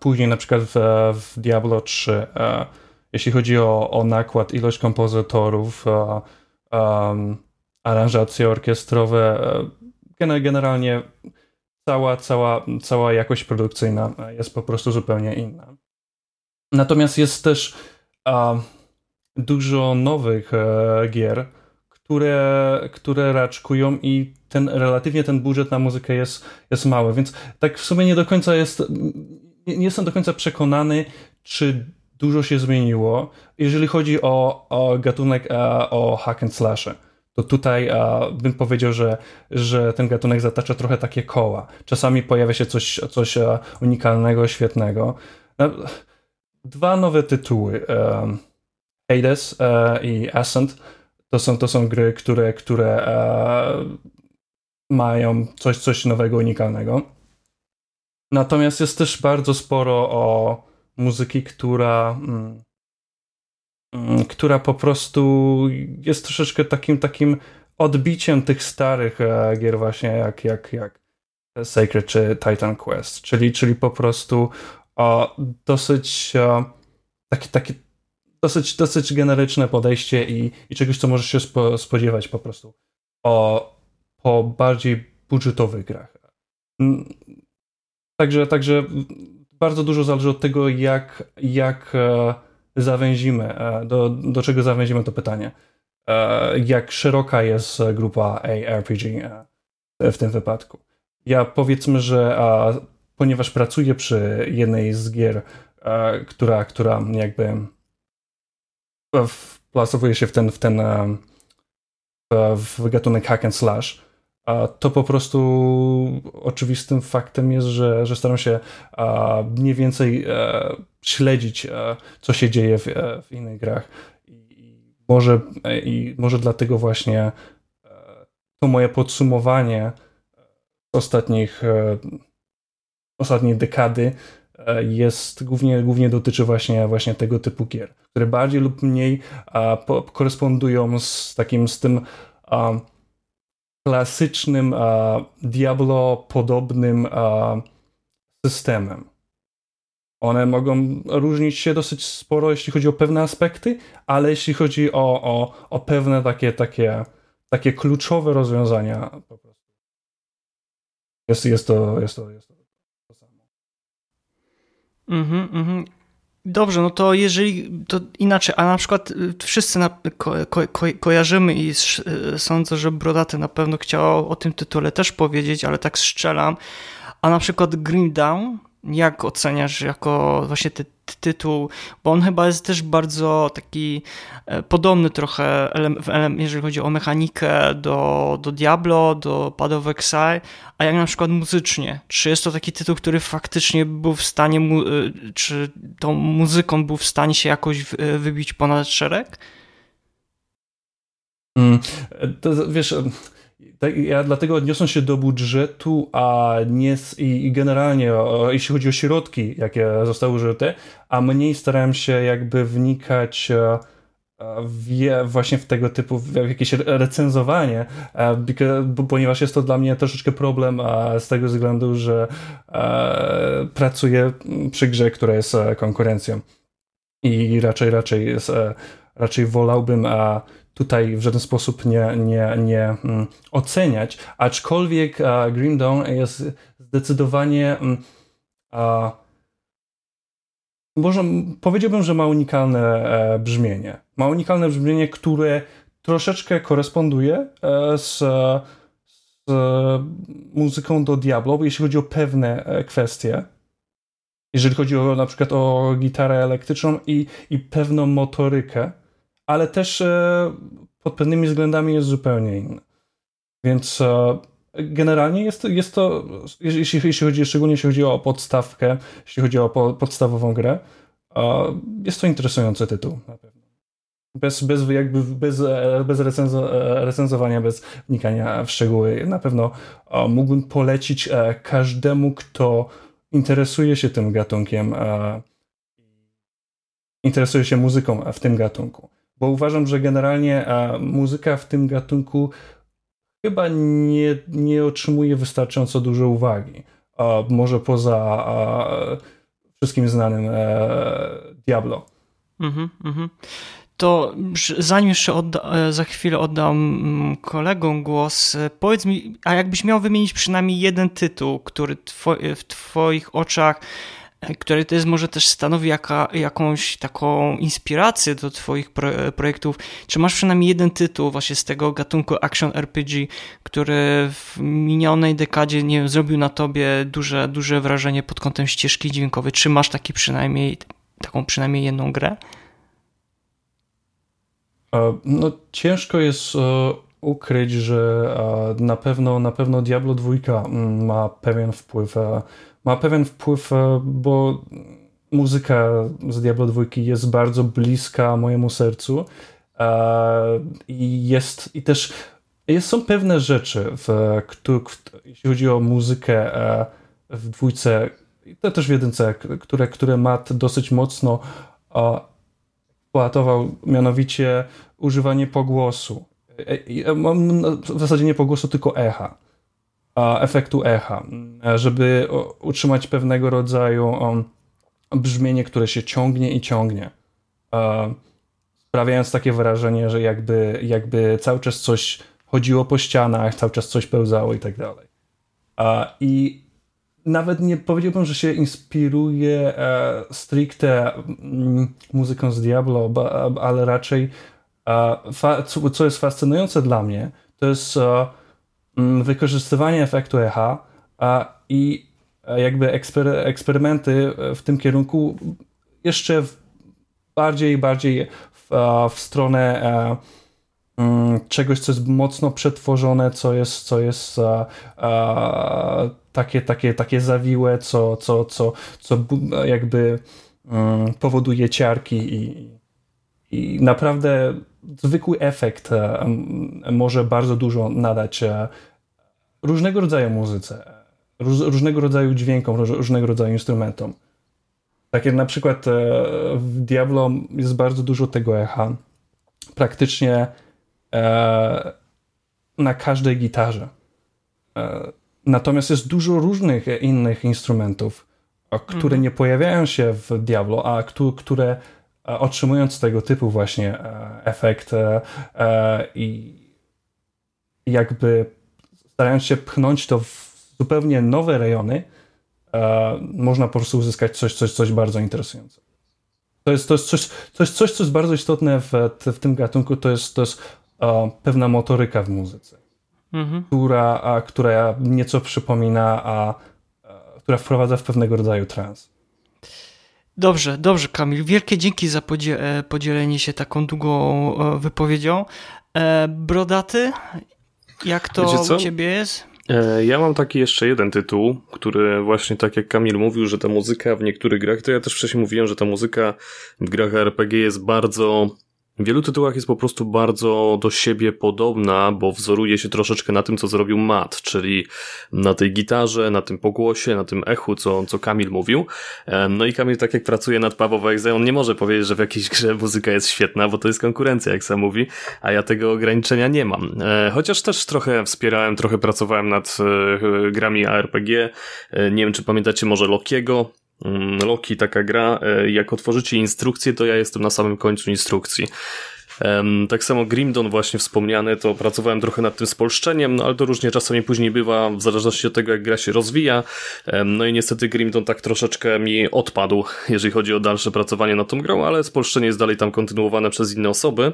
S6: później na przykład w, w Diablo 3, jeśli chodzi o, o nakład, ilość kompozytorów, aranżacje orkiestrowe, generalnie cała, cała, cała jakość produkcyjna jest po prostu zupełnie inna. Natomiast jest też a, dużo nowych e, gier, które, które raczkują i ten, relatywnie ten budżet na muzykę jest, jest mały, więc tak w sumie nie do końca jest, nie, nie jestem do końca przekonany, czy dużo się zmieniło, jeżeli chodzi o, o gatunek e, o hack and slashe to tutaj a, bym powiedział, że, że ten gatunek zatacza trochę takie koła. Czasami pojawia się coś, coś a, unikalnego, świetnego. Dwa nowe tytuły, um, Hades e, i Ascent, to są, to są gry, które, które e, mają coś, coś nowego, unikalnego. Natomiast jest też bardzo sporo o muzyki, która... Mm, która po prostu jest troszeczkę takim takim odbiciem tych starych e, gier właśnie jak, jak, jak Sacred czy Titan Quest, czyli, czyli po prostu o, dosyć o, takie, takie dosyć, dosyć generyczne podejście i, i czegoś, co możesz się spo, spodziewać po prostu o, po bardziej budżetowych grach. Mm, także, także bardzo dużo zależy od tego, jak, jak e, zawęzimy, e, do, do czego zawęzimy to pytanie. E, jak szeroka jest grupa ARPG e, w tym wypadku? Ja powiedzmy, że ponieważ pracuję przy jednej z gier, która, która jakby plasowuje się w ten, w ten w gatunek hack and slash, to po prostu oczywistym faktem jest, że, że staram się mniej więcej e, śledzić, e, co się dzieje w, e, w innych grach. I może, I może dlatego właśnie to moje podsumowanie ostatnich ostatniej dekady jest głównie, głównie dotyczy właśnie, właśnie tego typu gier, które bardziej lub mniej korespondują z takim z tym klasycznym Diablo-podobnym systemem. One mogą różnić się dosyć sporo, jeśli chodzi o pewne aspekty, ale jeśli chodzi o, o, o pewne takie, takie, takie kluczowe rozwiązania, po prostu jest, jest, to, jest, to, jest to samo.
S5: Mhm, mhm. Dobrze, no to jeżeli to inaczej, a na przykład y, wszyscy na, ko, ko, ko, kojarzymy i y, sądzę, że Brodaty na pewno chciał o tym tytule też powiedzieć, ale tak strzelam. A na przykład Grim Down, jak oceniasz jako właśnie ty, tytuł, bo on chyba jest też bardzo taki e, podobny trochę, jeżeli chodzi o mechanikę do, do Diablo, do Path of Exile, a jak na przykład muzycznie. Czy jest to taki tytuł, który faktycznie był w stanie, e, czy tą muzyką był w stanie się jakoś e, wybić ponad szereg?
S6: Mm, to, wiesz, tak, ja dlatego odniosę się do budżetu, a nie i, i generalnie, o, jeśli chodzi o środki, jakie zostały użyte, a mniej starałem się jakby wnikać e, w, właśnie w tego typu, w jakieś recenzowanie, e, ponieważ jest to dla mnie troszeczkę problem z tego względu, że e, pracuję przy grze, która jest konkurencją. i raczej, raczej, jest, raczej wolałbym tutaj w żaden sposób nie, nie, nie mm, oceniać, aczkolwiek Grim Dawn jest zdecydowanie a, może powiedziałbym, że ma unikalne e, brzmienie. Ma unikalne brzmienie, które troszeczkę koresponduje e, z, z muzyką do Diablo, jeśli chodzi o pewne e, kwestie. Jeżeli chodzi o na przykład o gitarę elektryczną i, i pewną motorykę, ale też pod pewnymi względami jest zupełnie inny. Więc generalnie jest, jest to, jeśli, jeśli chodzi, szczególnie jeśli chodzi o podstawkę, jeśli chodzi o po, podstawową grę, jest to interesujący tytuł na pewno. Bez, bez, jakby bez, bez recenzo, recenzowania, bez wnikania w szczegóły, na pewno mógłbym polecić e, każdemu, kto interesuje się tym gatunkiem, interesuje się muzyką w tym gatunku. Bo uważam, że generalnie muzyka w tym gatunku chyba nie, nie otrzymuje wystarczająco dużo uwagi. A może poza wszystkim znanym e, Diablo. Mhm, mhm.
S5: To zanim jeszcze odda, e, za chwilę oddam mm, kolegom głos, e, powiedz mi, a jakbyś miał wymienić przynajmniej jeden tytuł, który two, w Twoich oczach który to jest może też stanowi jaka, jakąś taką inspirację do twoich pro, projektów. Czy masz przynajmniej jeden tytuł właśnie z tego gatunku action RPG, który w minionej dekadzie nie wiem, zrobił na tobie duże, duże wrażenie pod kątem ścieżki dźwiękowej? Czy masz taki przynajmniej, taką przynajmniej jedną grę?
S6: E, no ciężko jest e, ukryć, że e, na pewno, na pewno Diablo 2 mm, ma pewien wpływ ma pewien wpływ, e, bo muzyka z Diablo 2 jest bardzo bliska mojemu sercu e, i jest i też jest, są pewne rzeczy, w, w, jeśli chodzi o muzykę e, w dwójce, to też w jedynce, które, które Matt dosyć mocno eksploatował, mianowicie używanie pogłosu. W zasadzie nie pogłosu, tylko echa efektu echa, żeby utrzymać pewnego rodzaju brzmienie, które się ciągnie i ciągnie, sprawiając takie wrażenie, że jakby, jakby cały czas coś chodziło po ścianach, cały czas coś pełzało i tak dalej. I nawet nie powiedziałbym, że się inspiruje e, stricte mm, muzyką z Diablo, ale raczej co jest fascynujące dla mnie, to jest wykorzystywanie efektu echa i e, jakby ekspery, eksperymenty w tym kierunku jeszcze bardziej i bardziej w, w stronę e, mm, czegoś, co jest mocno przetworzone, co jest, co jest takie, takie, takie zawiłe, co, co, co, co jakby mm, powoduje ciarki i, i naprawdę zwykły efekt e, może bardzo dużo nadać e, różnego rodzaju muzyce, różnego rodzaju dźwiękom, różnego rodzaju instrumentom. Tak jak na przykład e, w Diablo jest bardzo dużo tego echa. Praktycznie na każdej gitarze. Natomiast jest dużo różnych innych instrumentów, które mhm. nie pojawiają się w Diablo, a które otrzymując tego typu właśnie e, efekt e, e, i jakby starając się pchnąć to w zupełnie nowe rejony, można po prostu uzyskać coś, coś, coś bardzo interesującego. To jest, to jest coś, coś, coś, co jest bardzo istotne w, w tym gatunku, to jest, to jest pewna motoryka w muzyce, mhm. która, która nieco przypomina, a, która wprowadza w pewnego rodzaju trans.
S5: Dobrze, dobrze, Kamil. Wielkie dzięki za e, podzielenie się taką długą e, wypowiedzią. E, brodaty, jak to u ciebie jest?
S7: Ja mam taki jeszcze jeden tytuł, który właśnie tak jak Kamil mówił, że ta muzyka w niektórych grach, to ja też wcześniej mówiłem, że ta muzyka w grach RPG jest bardzo w wielu tytułach jest po prostu bardzo do siebie podobna, bo wzoruje się troszeczkę na tym, co zrobił Matt, czyli na tej gitarze, na tym pogłosie, na tym echu, co, co Kamil mówił. No i Kamil, tak jak pracuje nad Paweł Exe, on nie może powiedzieć, że w jakiejś grze muzyka jest świetna, bo to jest konkurencja, jak sam mówi, a ja tego ograniczenia nie mam. E, chociaż też trochę wspierałem, trochę pracowałem nad e, grami ARPG. E, nie wiem, czy pamiętacie może Lokiego, Loki, taka gra, e, jak otworzycie instrukcję, to ja jestem na samym końcu instrukcji. Tak samo Grimdon właśnie wspomniany, to pracowałem trochę nad tym spolszczeniem, no ale to różnie czasami później bywa, w zależności od tego, jak gra się rozwija. No i niestety Grimdon tak troszeczkę mi odpadł, jeżeli chodzi o dalsze pracowanie nad tą grą, ale spolszczenie jest dalej tam kontynuowane przez inne osoby.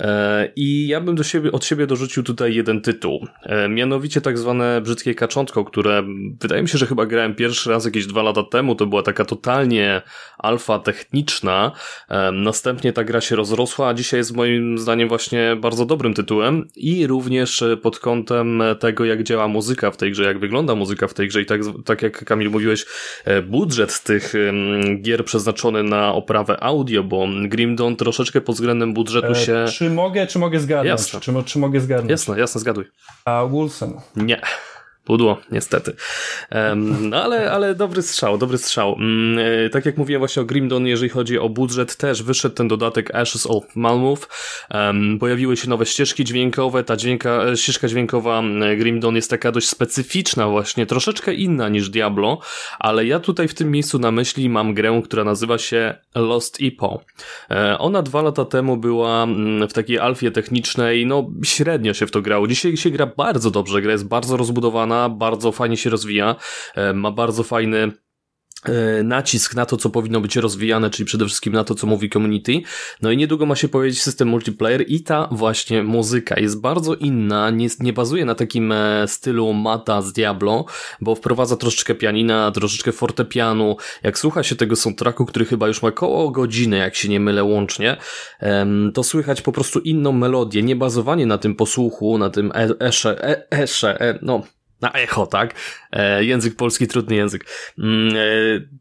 S7: E, I ja bym do siebie, od siebie dorzucił tutaj jeden tytuł. E, mianowicie tak zwane brzydkie kaczątko, które wydaje mi się, że chyba grałem pierwszy raz jakieś dwa lata temu. To była taka totalnie alfa techniczna. Następnie ta gra się rozrosła, a dzisiaj jest jest moim zdaniem właśnie bardzo dobrym tytułem i również pod kątem tego, jak działa muzyka w tej grze, jak wygląda muzyka w tej grze i tak, tak jak Kamil mówiłeś, e, budżet tych gier przeznaczony na oprawę audio, bo Grim Dawn troszeczkę pod względem budżetu się...
S6: E, czy mogę, czy mogę zgadnąć? Jasne. Czy, czy mogę zgadnąć?
S7: Jasne, jasne, zgaduj.
S6: A Wilson?
S7: Nie. Pudło, niestety. Um, ale, ale dobry strzał, dobry strzał. Um, tak jak mówiłem właśnie o Grimdon, jeżeli chodzi o budżet, też wyszedł ten dodatek Ashes of Malmów. Pojawiły się nowe ścieżki dźwiękowe. Ta dźwięka, e, ścieżka dźwiękowa Grimdon jest taka dość specyficzna właśnie, troszeczkę inna niż Diablo, ale ja tutaj w tym miejscu na myśli mam grę, która nazywa się Lost Epo. Ona dwa lata temu była w takiej alfie technicznej, no średnio się w to grało. Dzisiaj się gra bardzo dobrze, gra jest bardzo rozbudowana, bardzo fajnie się rozwija, e, ma bardzo fajny e, nacisk na to, co powinno być rozwijane, czyli przede wszystkim na to, co mówi community. No i niedługo ma się pojawić system multiplayer i ta właśnie muzyka jest bardzo inna, nie, nie bazuje na takim e, stylu mata z Diablo, bo wprowadza troszeczkę pianina, troszeczkę fortepianu. Jak słucha się tego soundtracku, który chyba już ma około godziny, jak się nie mylę łącznie, to słychać po prostu inną melodię, nie bazowanie na tym posłuchu, na tym esze, esze, e, no na echo, tak? E, język polski, trudny język. Mm, e,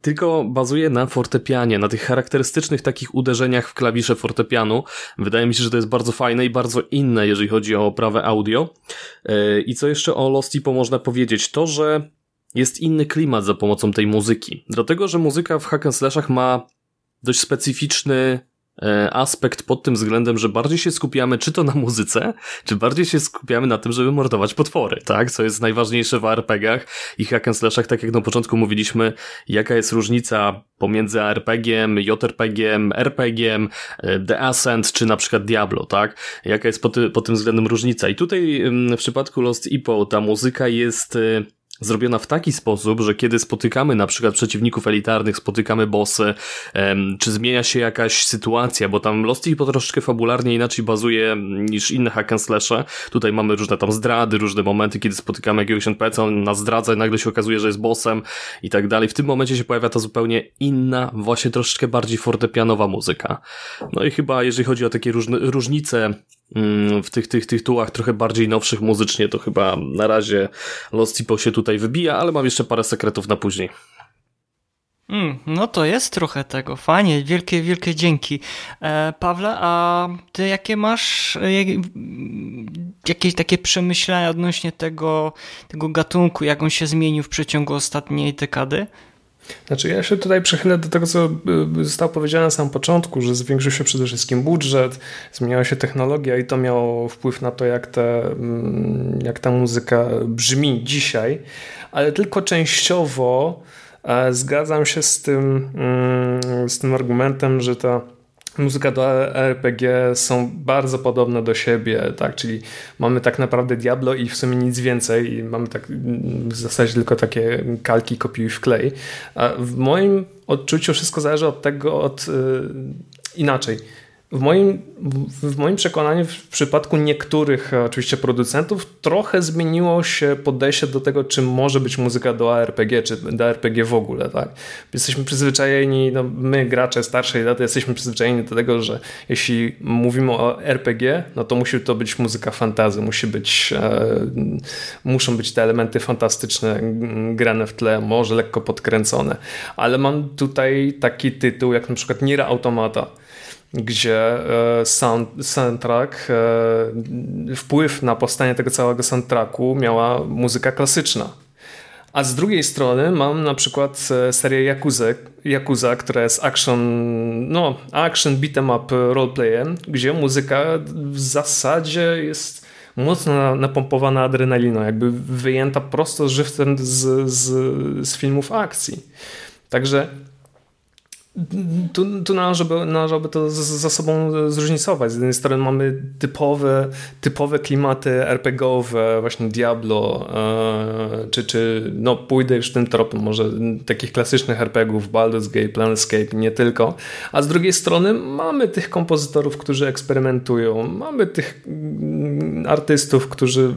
S7: tylko bazuje na fortepianie, na tych charakterystycznych takich uderzeniach w klawisze fortepianu. Wydaje mi się, że to jest bardzo fajne i bardzo inne, jeżeli chodzi o oprawę audio. E, I co jeszcze o Lost Tipo można powiedzieć? To, że jest inny klimat za pomocą tej muzyki. Dlatego, że muzyka w hack and slashach ma dość specyficzny aspekt pod tym względem, że bardziej się skupiamy czy to na muzyce, czy bardziej się skupiamy na tym, żeby mordować potwory, tak? Co jest najważniejsze w RPG-ach i hack and slashach, tak jak na początku mówiliśmy, jaka jest różnica pomiędzy RPG-iem, JRPG-iem, RPG-iem, e, The Ascent, czy na przykład Diablo, tak? Jaka jest pod, pod tym względem różnica? I tutaj w przypadku Lost Epo ta muzyka jest e, zrobiona w taki sposób, że kiedy spotykamy na przykład przeciwników elitarnych, spotykamy bossy, czy zmienia się jakaś sytuacja, bo tam Lost po troszeczkę fabularnie inaczej bazuje niż inne hack and slashe. Tutaj mamy różne tam zdrady, różne momenty, kiedy spotykamy jakiegoś NPC, on nas zdradza i nagle się okazuje, że jest bossem i tak dalej. W tym momencie się pojawia ta zupełnie inna, właśnie troszeczkę bardziej fortepianowa muzyka. No i chyba, jeżeli chodzi o takie różne, różnice mm, w tych, tych tytułach trochę bardziej nowszych muzycznie, to chyba na razie Lost Tipo się tutaj wybija, ale mam jeszcze parę sekretów na później.
S5: Mm, no to jest trochę tego. Fajnie, wielkie, wielkie dzięki. E, Pawle, a ty jakie masz e, jakieś takie przemyślenia odnośnie tego, tego gatunku, jak on się zmienił w przeciągu ostatniej dekady?
S1: Znaczy ja się tutaj przechylę do tego, co y, zostało powiedziane na samym początku, że zwiększył się przede wszystkim budżet, zmieniała się technologia i to miało wpływ na to, jak, te, mm, jak ta muzyka brzmi dzisiaj, ale tylko częściowo e, zgadzam się z tym, mm, z tym argumentem, że ta muzyka do RPG są bardzo podobne do siebie, tak, czyli mamy tak naprawdę Diablo i w sumie nic więcej mamy tak w zasadzie tylko takie kalki kopiuj w klej. A w moim odczuciu wszystko zależy od tego, od yy, inaczej w moim, w moim przekonaniu, w przypadku niektórych e, oczywiście producentów, trochę zmieniło się podejście do tego, czym może być muzyka do ARPG, czy do RPG w ogóle. Tak? Jesteśmy przyzwyczajeni, no my gracze starszej daty, jesteśmy przyzwyczajeni do tego, że jeśli mówimy o RPG, no to musi to być muzyka fantazy, musi być, e, muszą być te elementy fantastyczne grane w tle, może lekko podkręcone. Ale mam tutaj taki tytuł, jak na przykład Nier Automata gdzie e, sound, soundtrack, e, wpływ na powstanie tego całego soundtracku miała muzyka klasyczna. A z drugiej strony mam na przykład e, serię Yakuza, Yakuza która jest action, no, action beat'em up roleplayem, gdzie muzyka w zasadzie jest mocno napompowana adrenaliną, jakby wyjęta prosto żywcem z, z, z filmów akcji. Także tu, tu należałoby, należałoby to ze sobą zróżnicować. Z jednej strony mamy typowe, typowe klimaty RPGowe, właśnie Diablo, e, czy, czy no pójdę już tym tropem, może takich klasycznych RPGów, Baldur's Gate, Planescape, nie tylko. A z drugiej strony mamy tych kompozytorów, którzy eksperymentują, mamy tych mm, artystów, którzy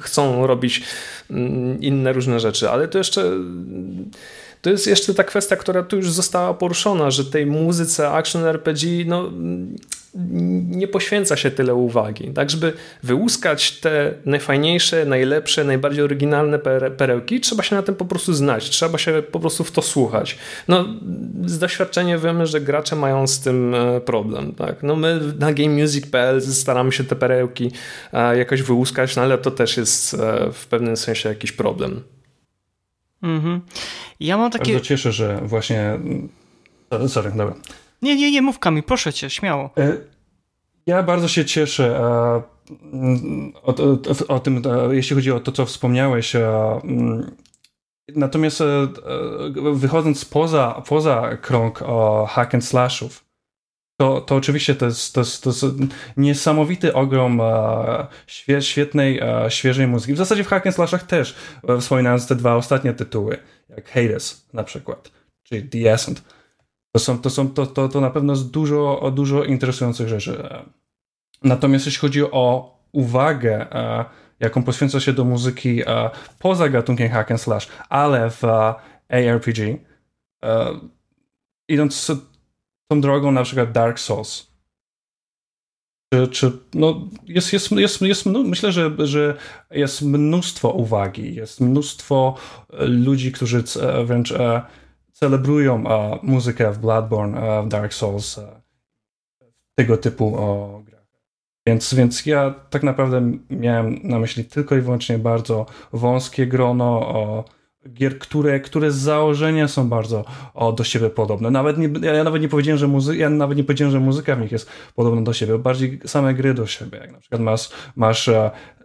S1: chcą robić mm, inne różne rzeczy, ale to jeszcze to jest jeszcze ta kwestia, która tu już została poruszona, że tej muzyce action RPG no, nie poświęca się tyle uwagi. Tak, żeby wyłuskać te najfajniejsze, najlepsze, najbardziej oryginalne perełki, trzeba się na tym po prostu znać, trzeba się po prostu w to słuchać. No, z doświadczenia wiemy, że gracze mają z tym e, problem. Tak? No, my na gamemusic.pl staramy się te perełki e, jakoś wyłuskać, no, ale to też jest e, w pewnym sensie jakiś problem.
S5: Mhm. Ja mam takie...
S6: Bardzo cieszę, że właśnie... Sorry, dobra.
S5: Nie, nie, nie, mów Kamil, proszę cię, śmiało. E,
S6: ja bardzo się cieszę o, o, o, tym, jeśli chodzi o to, co wspomniałeś. Mm, natomiast e, wychodząc poza, poza krąg hack and slashów, to, to oczywiście to jest, to, jest, to jest niesamowity ogrom e, świe, świetnej, e, świeżej muzyki. W zasadzie w Hack Slashach też, e, wspominając te dwa ostatnie tytuły, jak Hades na przykład, czyli The Ascent. To, są, to, są, to, to, to na pewno jest dużo, dużo interesujących rzeczy. Natomiast jeśli chodzi o uwagę, e, jaką poświęca się do muzyki e, poza gatunkiem Hack and Slash, ale w e, ARPG, idąc tą drogą na przykład Dark Souls. Czy, czy no jest, jest, jest, jest, myślę, że, że jest mnóstwo uwagi, jest mnóstwo e, ludzi, którzy e, wręcz e, celebrują muzykę w Bloodborne, w Dark Souls, tego typu o grach. Więc, więc ja tak naprawdę miałem na myśli tylko i wyłącznie bardzo wąskie grono o gier, które, które z założenia są bardzo o, do siebie podobne. Nawet nie, ja nawet nie powiedziałem, że muzy- ja nawet nie powiedziałem, że muzyka w nich jest podobna do siebie, bardziej same gry do siebie. Jak na przykład masz, masz uh,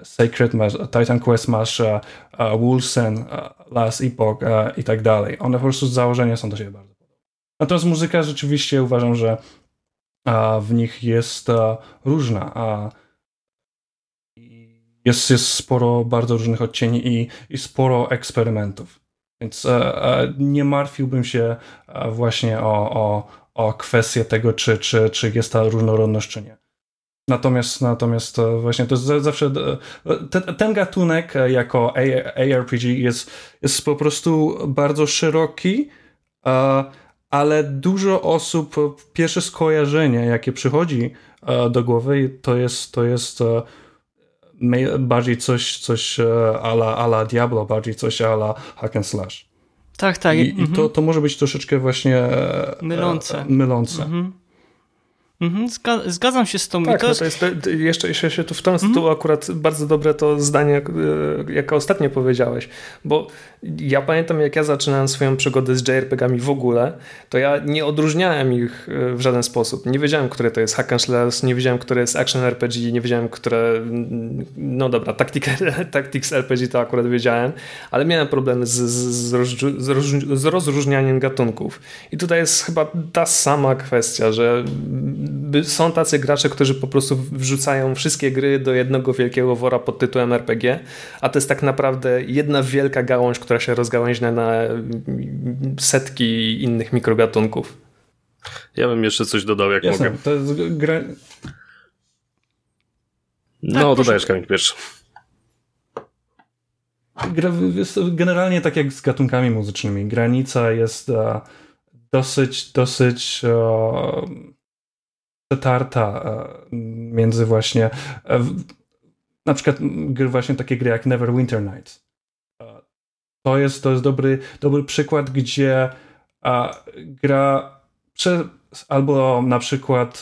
S6: Sacred, masz Titan Quest, masz uh, Wolfsen, uh, Last Epoch i tak dalej. One po prostu z założenia są do siebie bardzo podobne. Natomiast muzyka rzeczywiście uważam, że w nich jest różna. Uh, jest, jest sporo bardzo różnych odcieni i, i sporo eksperymentów. Więc e, e, nie martwiłbym się e, właśnie o, o, o kwestię tego, czy, czy, czy jest ta różnorodność, czy nie. Natomiast, natomiast właśnie to jest zawsze ten, ten gatunek jako ARPG jest, jest po prostu bardzo szeroki, ale dużo osób, pierwsze skojarzenie, jakie przychodzi do głowy, to jest, to jest bardziej coś, coś e, ala, ala Diablo, bardziej coś ala hack and slash.
S5: Tak, tak.
S6: I, mhm. i to, to może być troszeczkę właśnie e,
S5: mylące.
S6: mylące. Mhm.
S5: Mhm, zgadzam się z tą.
S1: Tak, to, no jest... to jest jeszcze, jeszcze się tu w ten mhm. tu akurat bardzo dobre to zdanie, e, jak ostatnio powiedziałeś, bo ja pamiętam jak ja zaczynałem swoją przygodę z JRPG-ami w ogóle, to ja nie odróżniałem ich e, w żaden sposób. Nie wiedziałem, które to jest hack and slash, nie wiedziałem, które jest action RPG, nie wiedziałem, które no dobra, Tactics RPG to akurat wiedziałem, ale miałem problemy z, z, z, z rozróżnianiem gatunków. I tutaj jest chyba ta sama kwestia, że są tacy gracze, którzy po prostu wrzucają wszystkie gry do jednego wielkiego wora pod tytułem RPG, a to jest tak naprawdę jedna wielka gałąź, która się rozgałęźnia na setki innych mikrogatunków.
S7: Ja bym jeszcze coś dodał, jak Jasne, mogę.
S6: To jest gra...
S7: No, tak, dodajesz Kamil pierwszy.
S6: Generalnie tak jak z gatunkami muzycznymi, granica jest uh, dosyć, dosyć uh, przetarta e, między właśnie e, na przykład gry właśnie takie gry jak Neverwinter Nights. E, to jest, to jest dobry, dobry przykład, gdzie gra albo na przykład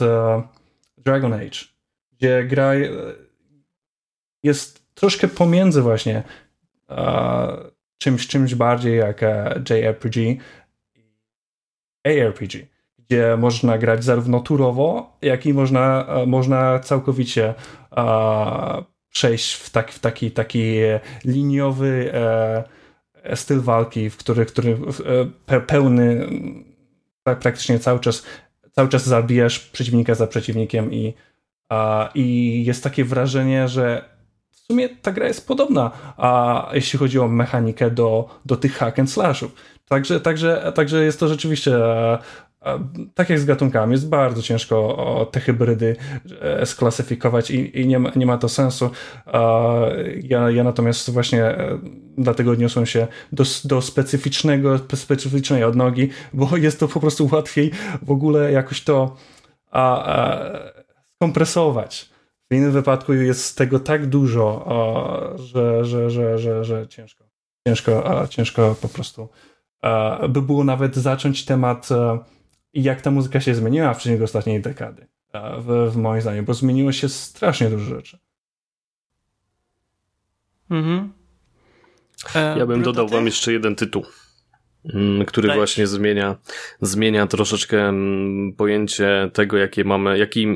S6: Dragon Age, gdzie gra jest troszkę pomiędzy właśnie czymś, czymś bardziej jak JRPG i ARPG gdzie można grać zarówno turowo, jak i można, e, można całkowicie e, przejść w, tak, w taki, taki liniowy, e, styl walki, w który, który pełny praktycznie cały czas, cały czas zabijasz przeciwnika za przeciwnikiem i, i jest takie wrażenie, że w sumie ta gra jest podobna, a jeśli chodzi o mechanikę do, do tych hack and slashów. Także, także, także jest to rzeczywiście tak jak z gatunkami, jest bardzo ciężko te hybrydy e, sklasyfikować i, i nie, ma, nie ma to sensu. Ja, ja natomiast właśnie e, dlatego odniosłem się do, do specyficznego, specyficznej odnogi, bo jest to po prostu łatwiej w ogóle jakoś to a, a, skompresować. W innym wypadku jest tego tak dużo, a, że, że, że, że, że ciężko. Ciężko, ciężko po prostu by było nawet zacząć temat e, i jak ta muzyka się zmieniła w przeciągu ostatniej dekady, w, w moim zdaniem, bo zmieniło się strasznie dużo rzeczy.
S7: Mhm. E, ja bym dodał wam jeszcze jeden tytuł. Mm, który Dajcie. właśnie zmienia, zmienia troszeczkę mm, pojęcie tego, jakie mamy, jaki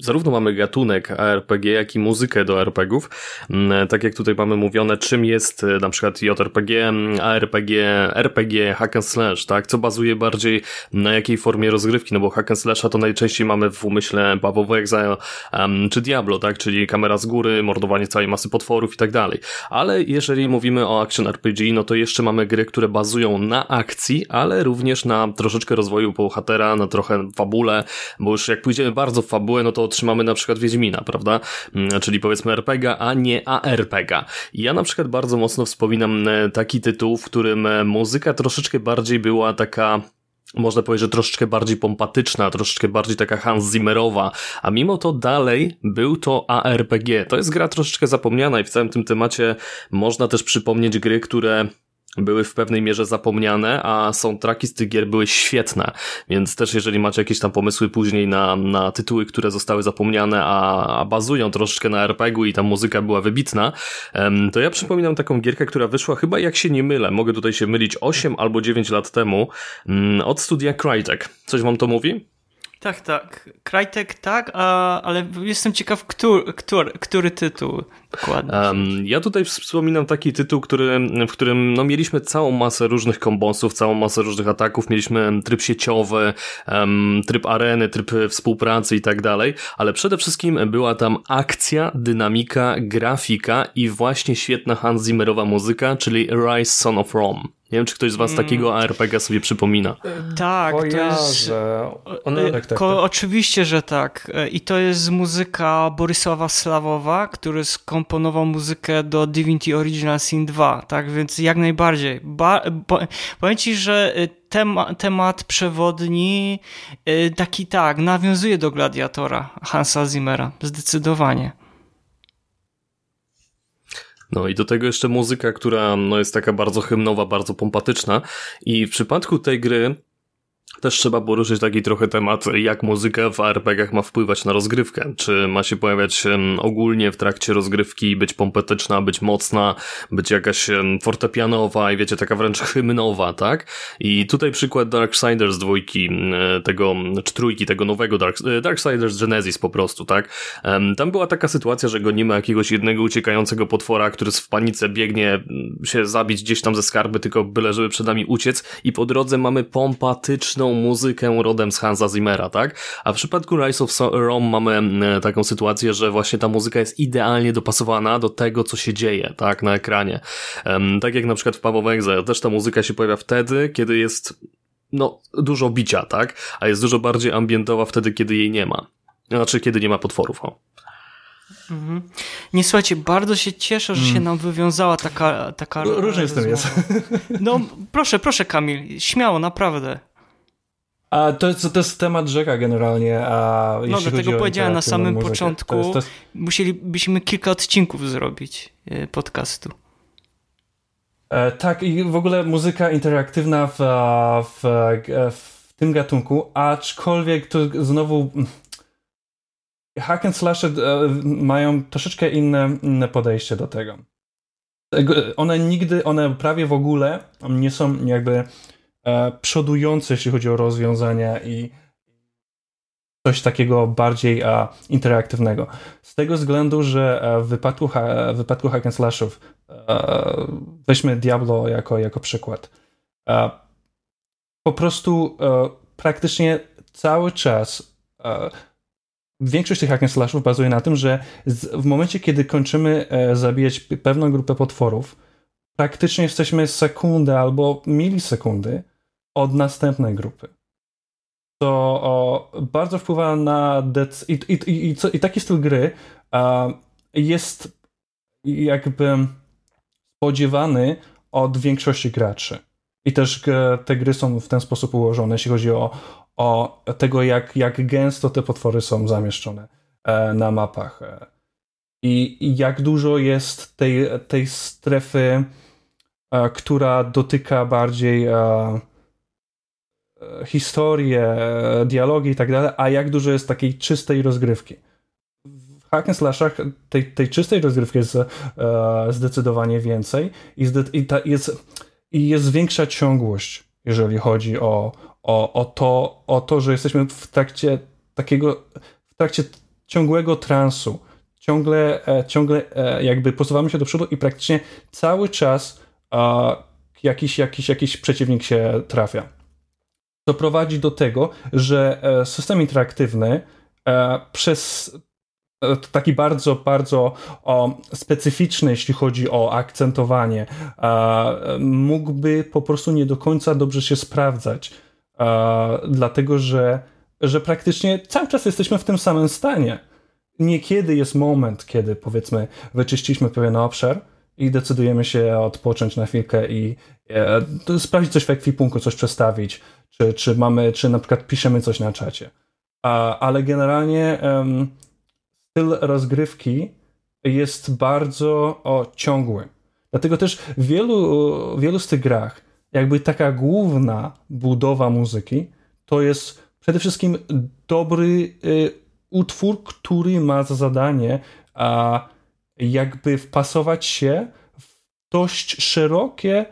S7: zarówno mamy gatunek ARPG, jak i muzykę do RPGów. Mm, tak jak tutaj mamy mówione, czym jest e, na przykład JRPG, ARPG, RPG, hack and slash, tak? Co bazuje bardziej na jakiej formie rozgrywki, no bo hack and slasha to najczęściej mamy w umyśle of Exile um, czy Diablo, tak? Czyli kamera z góry, mordowanie całej masy potworów i tak dalej. Ale jeżeli mówimy o action RPG, no to jeszcze mamy gry, które bazują na akcji, ale również na troszeczkę rozwoju bohatera, na trochę fabule, bo już jak pójdziemy bardzo w fabułę, no to otrzymamy na przykład Wiedźmina, prawda? Mm, czyli powiedzmy RPG, a nie ARPG. Ja na przykład bardzo mocno wspominam e, taki tytuł, w którym e, muzyka troszeczkę bardziej była taka można powiedzieć, że troszeczkę bardziej pompatyczna, troszeczkę bardziej taka Hans Zimmerowa, a mimo to dalej był to ARPG. To jest gra troszeczkę zapomniana i w całym tym temacie można też przypomnieć gry, które były w pewnej mierze zapomniane, a soundtracki z tych gier były świetne, więc też jeżeli macie jakieś tam pomysły później na, na tytuły, które zostały zapomniane, a, a bazują troszeczkę na RPG-u i ta muzyka była wybitna, to ja przypominam taką gierkę, która wyszła chyba, jak się nie mylę, mogę tutaj się mylić, 8 albo 9 lat temu, mm, od studia Crytek. Coś wam to mówi?
S5: Tak, tak. Krajtek tak, a, ale jestem ciekaw, który, który, który tytuł dokładnie. Um,
S7: ja tutaj wspominam taki tytuł, który, w którym no, mieliśmy całą masę różnych kombosów, całą masę różnych ataków, mieliśmy tryb sieciowy, um, tryb areny, tryb współpracy i tak dalej, ale przede wszystkim była tam akcja, dynamika, grafika i właśnie świetna Hans Zimmerowa muzyka, czyli Rise Son of Rome. Nie wiem, czy ktoś z was mm. takiego ARPG sobie przypomina.
S5: Tak, to jest... One... Tak, tak, tak. Oczywiście, że tak. I to jest muzyka Borysława Slawowa, który skomponował muzykę do Divinity Original Sin 2, tak więc jak najbardziej. Ba po powiem ci, że tema temat przewodni taki tak, nawiązuje do Gladiatora Hansa Zimmera, zdecydowanie.
S7: No i do tego jeszcze muzyka, która no, jest taka bardzo hymnowa, bardzo pompatyczna. I w przypadku tej gry też trzeba poruszyć taki trochę temat, jak muzyka w RPG-ach ma wpływać na rozgrywkę. Czy ma się pojawiać ogólnie w trakcie rozgrywki, być pompetyczna, być mocna, być jakaś fortepianowa i wiecie, taka wręcz hymnowa, tak? I tutaj przykład Darksiders dwójki, tego, czy trójki, tego nowego Dark, e, Darksiders Genesis po prostu, tak? Tam była taka sytuacja, że gonimy jakiegoś jednego uciekającego potwora, który w panice biegnie się zabić gdzieś tam ze skarby, tylko byle żeby przed nami uciec i po drodze mamy pompatyczną muzykę rodem z Hansa Zimmera, tak? A w przypadku Rise of Rome mamy e, taką sytuację, że właśnie ta muzyka jest idealnie dopasowana do tego, co się dzieje, tak, na ekranie. Um, tak jak na przykład w of Exile, też ta muzyka się pojawia wtedy, kiedy jest no, dużo bicia, tak? A jest dużo bardziej ambientowa wtedy, kiedy jej nie ma. Znaczy, kiedy nie ma potworów, o.
S5: Mhm. Nie słuchajcie, bardzo się cieszę, że mm. się nam wywiązała taka. taka
S6: Różnie z tym jest.
S5: No proszę, proszę, Kamil, śmiało, naprawdę.
S6: A to jest, to jest temat rzeka generalnie. A
S5: no dlatego powiedziałem na samym muzykę. początku, to jest, to jest... musielibyśmy kilka odcinków zrobić e, podcastu.
S6: E, tak, i w ogóle muzyka interaktywna w, w, w tym gatunku, aczkolwiek to znowu hack and slash e, mają troszeczkę inne, inne podejście do tego. One nigdy, one prawie w ogóle nie są jakby e, przodujące, jeśli chodzi o rozwiązania i coś takiego bardziej interaktywnego. Z tego względu, że w wypadku, w wypadku hack and slashów weźmy Diablo jako, jako przykład. Po prostu praktycznie cały czas większość tych hack and slashów bazuje na tym, że w momencie, kiedy kończymy e, zabijać pewną grupę potworów, praktycznie jesteśmy sekundę albo milisekundy od następnej grupy. To o, bardzo wpływa na dec- i, i, i, i, i taki styl gry a, jest jakby spodziewany od większości graczy. I też te gry są w ten sposób ułożone, jeśli chodzi o, o tego, jak, jak gęsto te potwory są zamieszczone e, na mapach. E. I, I jak dużo jest tej, tej strefy, e, która dotyka bardziej historię, dialogi i tak dalej, a jak dużo jest takiej czystej rozgrywki. W hack slashach tej, tej czystej rozgrywki jest zdecydowanie więcej i, zde, i, ta, jest, i jest większa ciągłość, jeżeli chodzi o, o, o, to, o to, że jesteśmy w trakcie takiego, w trakcie ciągłego transu. Ciągle, e, ciągle e, jakby posuwamy się do przodu i praktycznie cały czas jakiś, jakiś, jakiś przeciwnik się trafia. To prowadzi do tego, że e, system interaktywny przez taki bardzo, bardzo specyficzny, jeśli chodzi o akcentowanie, mógłby po prostu nie do końca dobrze się sprawdzać dlatego że, że praktycznie cały czas jesteśmy w tym samym stanie. Niekiedy jest moment, kiedy powiedzmy wyczyściliśmy pewien obszar i decydujemy się odpocząć na chwilkę i e, sprawdzić coś w ekwipunku, coś przestawić, czy, czy mamy, czy na przykład piszemy coś na czacie. A, ale generalnie um, styl rozgrywki jest bardzo o, ciągły. Dlatego też w wielu, wielu z tych grach jakby taka główna budowa muzyki to jest przede wszystkim dobry y, utwór, który ma za zadanie a, jakby wpasować się w dość szerokie,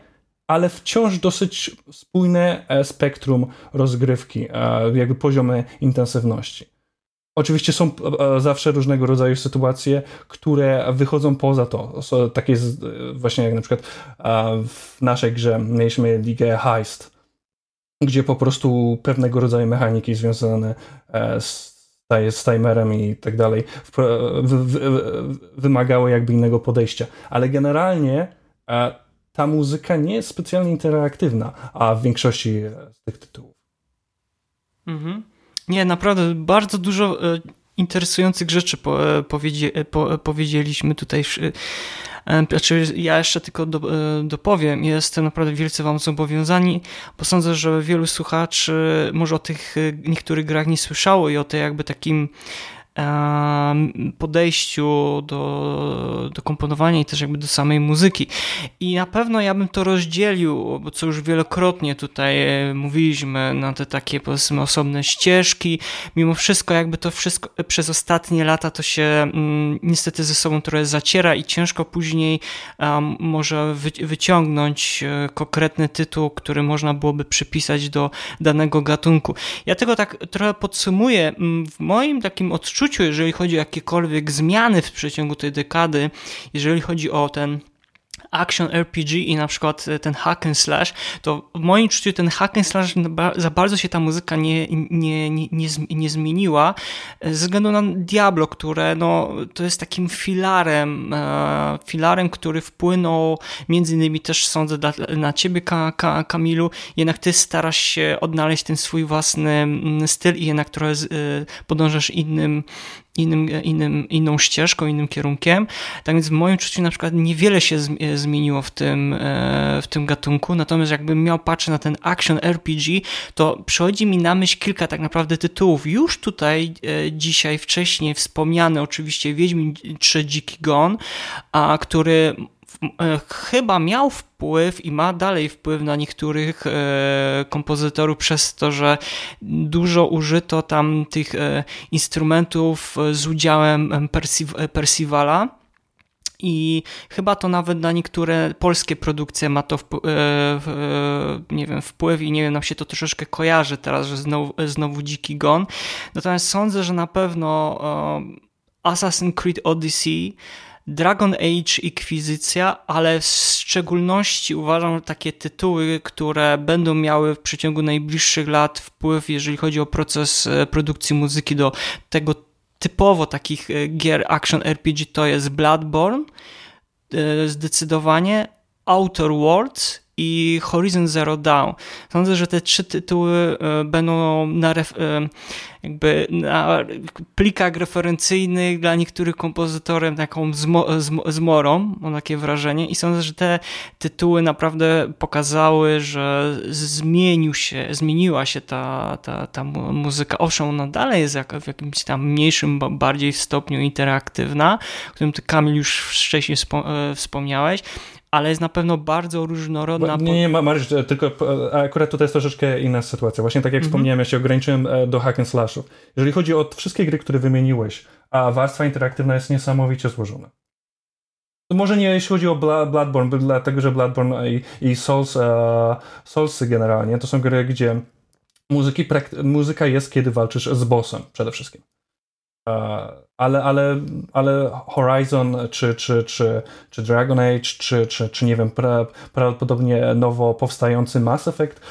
S6: ale wciąż dosyć spójne e, spektrum rozgrywki, jakby poziomy intensywności. Oczywiście są e, zawsze różnego rodzaju sytuacje, które wychodzą poza to. Takie właśnie jak na przykład w naszej grze mieliśmy ligę Heist, gdzie po prostu pewnego rodzaju mechaniki związane e, z, z timerem i tak dalej wymagały jakby innego podejścia. Ale generalnie e, ta muzyka nie jest specjalnie interaktywna, a w większości z tych tytułów.
S5: Mhm. Nie, naprawdę bardzo dużo e, interesujących rzeczy po, e, powiedzie, e, po, powiedzieliśmy tutaj. Znaczy, ja jeszcze tylko do, dopowiem, jestem naprawdę wielce Wam zobowiązani, bo sądzę, że wielu słuchaczy może o tych niektórych grach nie słyszało i o tej jakby takim podejściu do, do komponowania i też jakby do samej muzyki. I na pewno ja bym to rozdzielił, bo co już wielokrotnie tutaj e, mówiliśmy, na te takie powiedzmy osobne ścieżki. Mimo wszystko jakby to wszystko przez ostatnie lata to się mm, niestety ze sobą trochę zaciera i ciężko później może wyciągnąć e, konkretny tytuł, który można byłoby przypisać do danego gatunku. Ja tego tak trochę podsumuję. Mm, w moim takim odczuciu, jeżeli chodzi o jakiekolwiek zmiany w przeciągu tej dekady, jeżeli chodzi o ten action RPG i na przykład e, ten hack and slash, to w moim czuciu ten hack and slash za bardzo się ta muzyka nie, nie, nie, nie, nie zmieniła e, ze względu na Diablo, które no, to jest takim filarem, e, filarem, który wpłynął między innymi też sądzę na ciebie Kamilu, jednak ty starasz się odnaleźć ten swój własny mm, styl i jednak trochę podążasz innym innym, innym, inną ścieżką, innym kierunkiem. Tak więc w moim czuciu na przykład niewiele się zmieniło w tym, e, w tym gatunku, natomiast jakbym miał patrzeć na ten action RPG, to przychodzi mi na myśl kilka tak naprawdę tytułów. Już tutaj e, dzisiaj wcześniej wspomniany oczywiście Wiedźmin 3 Dziki Gon, a który chyba miał wpływ i ma dalej wpływ na niektórych e, kompozytorów przez to, że dużo użyto tam tych e, instrumentów z udziałem Percivala i chyba to nawet na niektóre polskie produkcje ma to wpływ, nie wiem, wpływ i nie wiem, nam się to troszeczkę kojarzy teraz, że znowu, znowu Dziki Gon. Natomiast sądzę, że na pewno Assassin's Creed Odyssey Dragon Age Inkwizycja, ale w szczególności uważam takie tytuły, które będą miały w przeciągu najbliższych lat wpływ, jeżeli chodzi o proces e, produkcji muzyki do tego typowo takich e, gier action RPG to jest Bloodborne e, zdecydowanie, Outer Worlds i Horizon Zero Dawn. Sądzę, że te trzy tytuły e, będą na, e, jakby na plikach referencyjnych dla niektórych kompozytorem taką zmo, zmorą, mam takie wrażenie i sądzę, że te tytuły naprawdę pokazały, że zmienił się, zmieniła się ta, ta, ta muzyka. Owszem, ona dalej jest w jakimś tam mniejszym, bardziej stopniu interaktywna, o którym ty Kamil już wcześniej e, wspomniałeś, ale jest na pewno bardzo różnorodna.
S6: Nie, nie, Maryś, tylko akurat tutaj jest troszeczkę inna sytuacja. Właśnie tak jak -hmm. wspomniałem, ja się ograniczyłem e, do hack and slashów. Jeżeli chodzi o wszystkie gry, które wymieniłeś, a warstwa interaktywna jest niesamowicie złożona. Może nie jeśli chodzi o Bloodborne, dlatego że Bloodborne i, i Souls, uh, Soulsy generalnie to są gry, gdzie muzyki, muzyka jest, kiedy walczysz z bossem przede wszystkim. Uh, ale, ale, ale Horizon, czy, czy, czy, czy Dragon Age, czy, czy, czy nie wiem, pra, prawdopodobnie nowo powstający Mass Effect,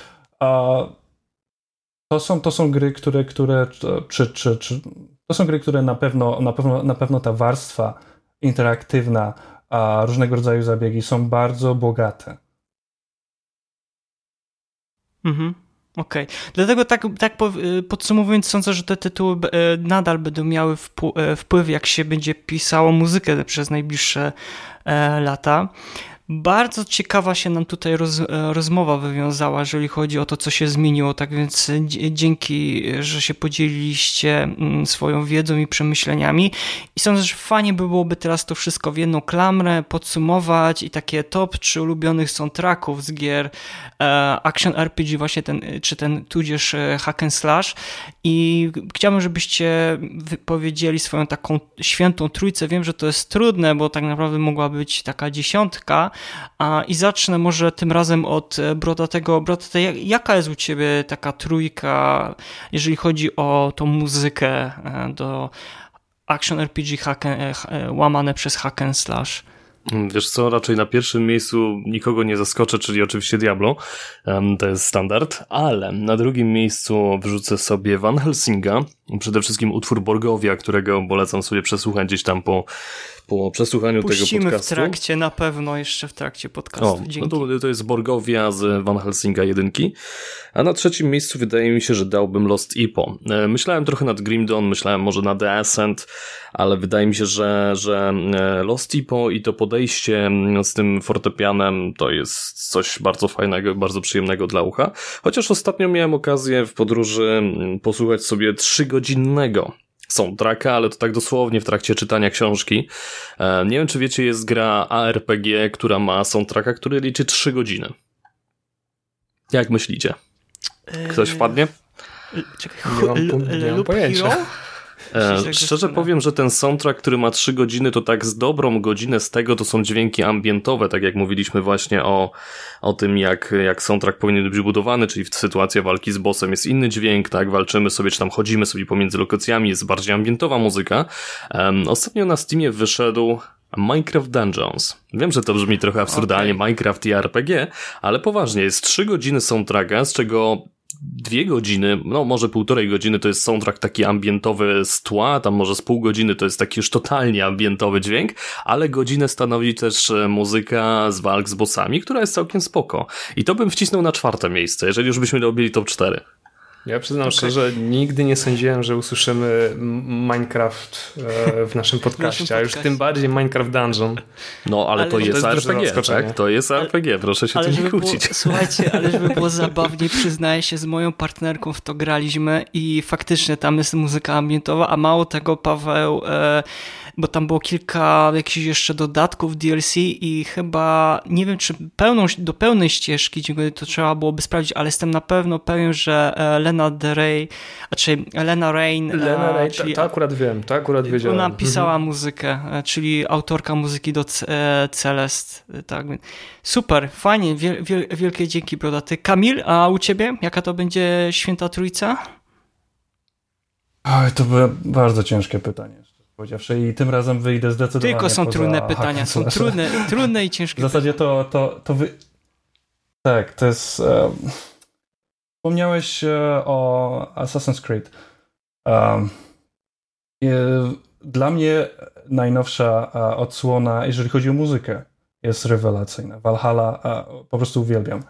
S6: to są, to są gry, które, które czy, czy, czy, to są gry, które na pewno, na pewno, na pewno ta warstwa interaktywna, a różnego rodzaju zabiegi są bardzo bogate.
S5: Mhm. Okej, okay. dlatego tak, tak y, podsumowując, sądzę, że te tytuły y, nadal będą miały y, wpływ, jak się będzie pisało muzykę przez najbliższe e, lata. Bardzo ciekawa się nam tutaj roz, rozmowa wywiązała, jeżeli chodzi o to, co się zmieniło. Tak więc dzięki, że się podzieliliście mm, swoją wiedzą i przemyśleniami. I sądzę, że fajnie by byłoby teraz to wszystko w jedną klamrę podsumować i takie top 3 ulubionych soundtracków z gier e, Action RPG, właśnie ten, czy ten tudzież e, hack and slash. I chciałbym, żebyście wypowiedzieli swoją taką świętą trójcę. Wiem, że to jest trudne, bo tak naprawdę mogła być taka dziesiątka, i zacznę może tym razem od e, Brodatego. Brodaty, jaka jest u ciebie taka trójka, jeżeli chodzi o tą muzykę e, do action RPG hack, e, łamane przez hack and slash?
S7: Wiesz co, raczej na pierwszym miejscu nikogo nie zaskoczę, czyli oczywiście Diablo, to jest standard, ale na drugim miejscu wrzucę sobie Van Helsinga, przede wszystkim utwór Borgowia, którego polecam sobie przesłuchać gdzieś tam po po przesłuchaniu
S5: Puścimy
S7: tego podcastu.
S5: w trakcie, na pewno jeszcze w trakcie podcastu. O,
S7: no to, to jest Borgowia z Van Helsinga jedynki. A na trzecim miejscu wydaje mi się, że dałbym Lost Ipo. E, myślałem trochę nad Grim Dawn, myślałem może nad The Ascent, ale wydaje mi się, że, że e, Lost Ipo i to podejście mm, z tym fortepianem to jest coś bardzo fajnego, bardzo przyjemnego dla ucha. Chociaż ostatnio miałem okazję w podróży mm, posłuchać sobie trzygodzinnego soundtracka, ale to tak dosłownie w trakcie czytania książki. E, nie wiem, czy wiecie, jest gra ARPG, która ma soundtracka, który liczy 3 godziny. Jak myślicie? Ktoś wpadnie?
S1: Czekaj, nie mam, nie mam pojęcia.
S7: E, szczerze powiem, że ten soundtrack, który ma 3 godziny, to tak z dobrą godzinę z tego to są dźwięki ambientowe, tak jak mówiliśmy właśnie o, o tym, jak, jak soundtrack powinien być budowany, czyli w sytuacji walki z bossem jest inny dźwięk, tak, walczymy sobie, czy tam chodzimy sobie pomiędzy lokacjami, jest bardziej ambientowa muzyka. Um, ostatnio na Steamie wyszedł Minecraft Dungeons. Wiem, że to brzmi trochę absurdalnie, okay. Minecraft i RPG, ale poważnie, jest 3 godziny soundtracka, z czego dwie godziny, no może półtorej godziny to jest soundtrack taki ambientowy z tła, tam może z pół godziny to jest taki już totalnie ambientowy dźwięk, ale godzinę stanowi też e, muzyka z walk z bossami, która jest całkiem spoko. I to bym wcisnął na czwarte miejsce, jeżeli już byśmy robili top 4.
S1: Ja przyznam okay. szczerze, nigdy nie sądziłem, że usłyszymy Minecraft e, w naszym podcaście, a już tym bardziej Minecraft Dungeon.
S7: No, ale, ale to, jest to jest RPG, tak? To jest RPG, proszę się ale tym nie kłócić.
S5: Było, słuchajcie, ale żeby było zabawniej, przyznaję się, z moją partnerką w to graliśmy i faktycznie tam jest muzyka ambientowa, a mało tego Paweł e, bo tam było kilka jakichś jeszcze dodatków DLC i chyba nie wiem, czy pełną, do pełnej ścieżki to trzeba byłoby sprawdzić, ale jestem na pewno pewien, że e, Lena Rey, znaczy Lena Rain.
S1: Lena Rain, czyli to, to akurat wiem, to akurat wiedziałem.
S5: Ona pisała mhm. muzykę, czyli autorka muzyki do Celest. Tak. Super, fajnie, wiel, wiel, wielkie dzięki brodaty. Kamil, a u ciebie jaka to będzie święta trójca?
S6: Oj, to były bardzo ciężkie pytanie. Powiedziawszy, i tym razem wyjdę zdecydowanie.
S5: Tylko są trudne pytania, są trudne, trudne i ciężkie.
S6: W zasadzie to, to, to wy... Tak, to jest. Um... Wspomniałeś e, o Assassin's Creed. Um, dla mnie najnowsza e, odsłona, jeżeli chodzi o muzykę, jest rewelacyjna. Valhalla po prostu uwielbiam.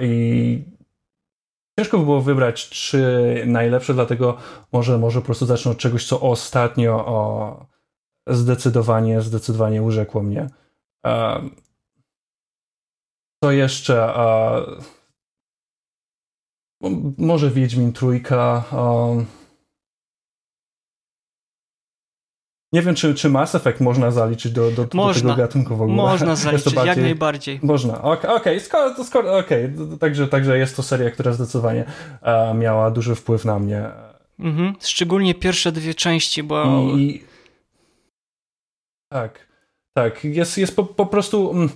S6: I ciężko by było wybrać trzy najlepsze, dlatego może, może po prostu zacznę od czegoś, co ostatnio o, zdecydowanie, zdecydowanie urzekło mnie. Co jeszcze? Może Wiedźmin Trójka. Nie wiem, czy, czy Mass Effect można zaliczyć do, do, można, do tego gatunku w ogóle.
S5: Można zaliczyć, bardziej... jak najbardziej.
S6: Można, okej, okay, skoro, skoro, okay. także, także jest to seria, która zdecydowanie e, miała duży wpływ na mnie.
S5: Mhm. Szczególnie pierwsze dwie części, bo... I...
S6: Tak, tak, jest, jest po, po prostu... Mm,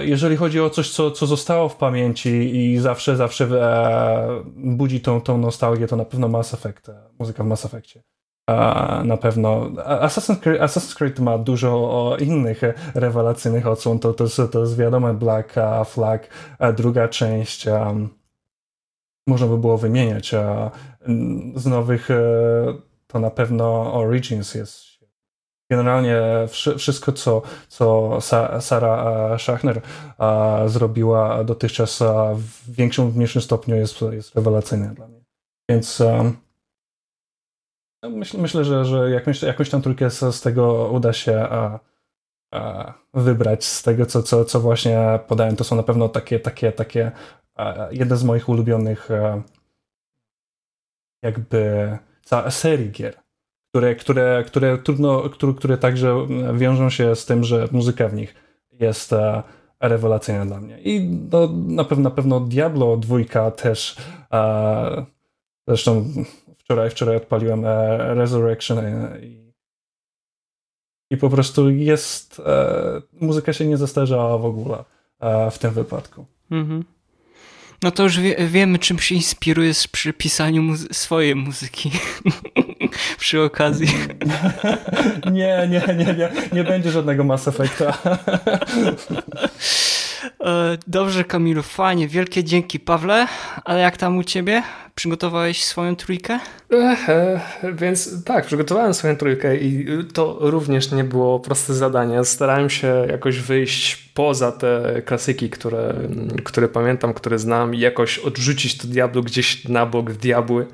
S6: jeżeli chodzi o coś, co, co zostało w pamięci i zawsze, zawsze e, budzi tą, tą nostalgię, to na pewno Mass Effect, e, muzyka w Mass Effectie. Na pewno Assassin's Creed, Assassin's Creed ma dużo innych rewelacyjnych odsłon. To, to, to jest wiadomo Black Flag, druga część. Można by było wymieniać. Z nowych to na pewno Origins jest generalnie wszystko, co, co Sarah Schachner zrobiła dotychczas w większym lub mniejszym stopniu jest, jest rewelacyjne dla mnie. Więc myślę, myślę że, że jakąś, jakąś tam trójkę z, tego uda się a, a wybrać z tego, co, co, co właśnie podałem. To są na pewno takie, takie, takie jedne z moich ulubionych jakby serii gier które, które, które trudno, które, które także wiążą się z tym, że muzyka w nich jest e, rewelacyjna dla mnie. I no, na, pewno, na pewno Diablo 2 też e, zresztą wczoraj, wczoraj odpaliłem e, Resurrection i, i po prostu jest muzyka się nie zestarzała w ogóle w tym wypadku. Mhm.
S5: No to już wie, wiemy, czym się inspirujesz przy pisaniu muzy swojej muzyki. przy okazji.
S6: nie, nie, nie, nie. Nie będzie żadnego Mass Effecta.
S5: E, dobrze, Kamilu, fajnie. Wielkie dzięki, Pawle. Ale jak tam u ciebie? Przygotowałeś swoją trójkę?
S1: E, więc tak, przygotowałem swoją trójkę i to również nie było proste zadanie. Starałem się jakoś wyjść poza te klasyki, które, które pamiętam, które znam i jakoś odrzucić to Diablo gdzieś na bok w Diabły.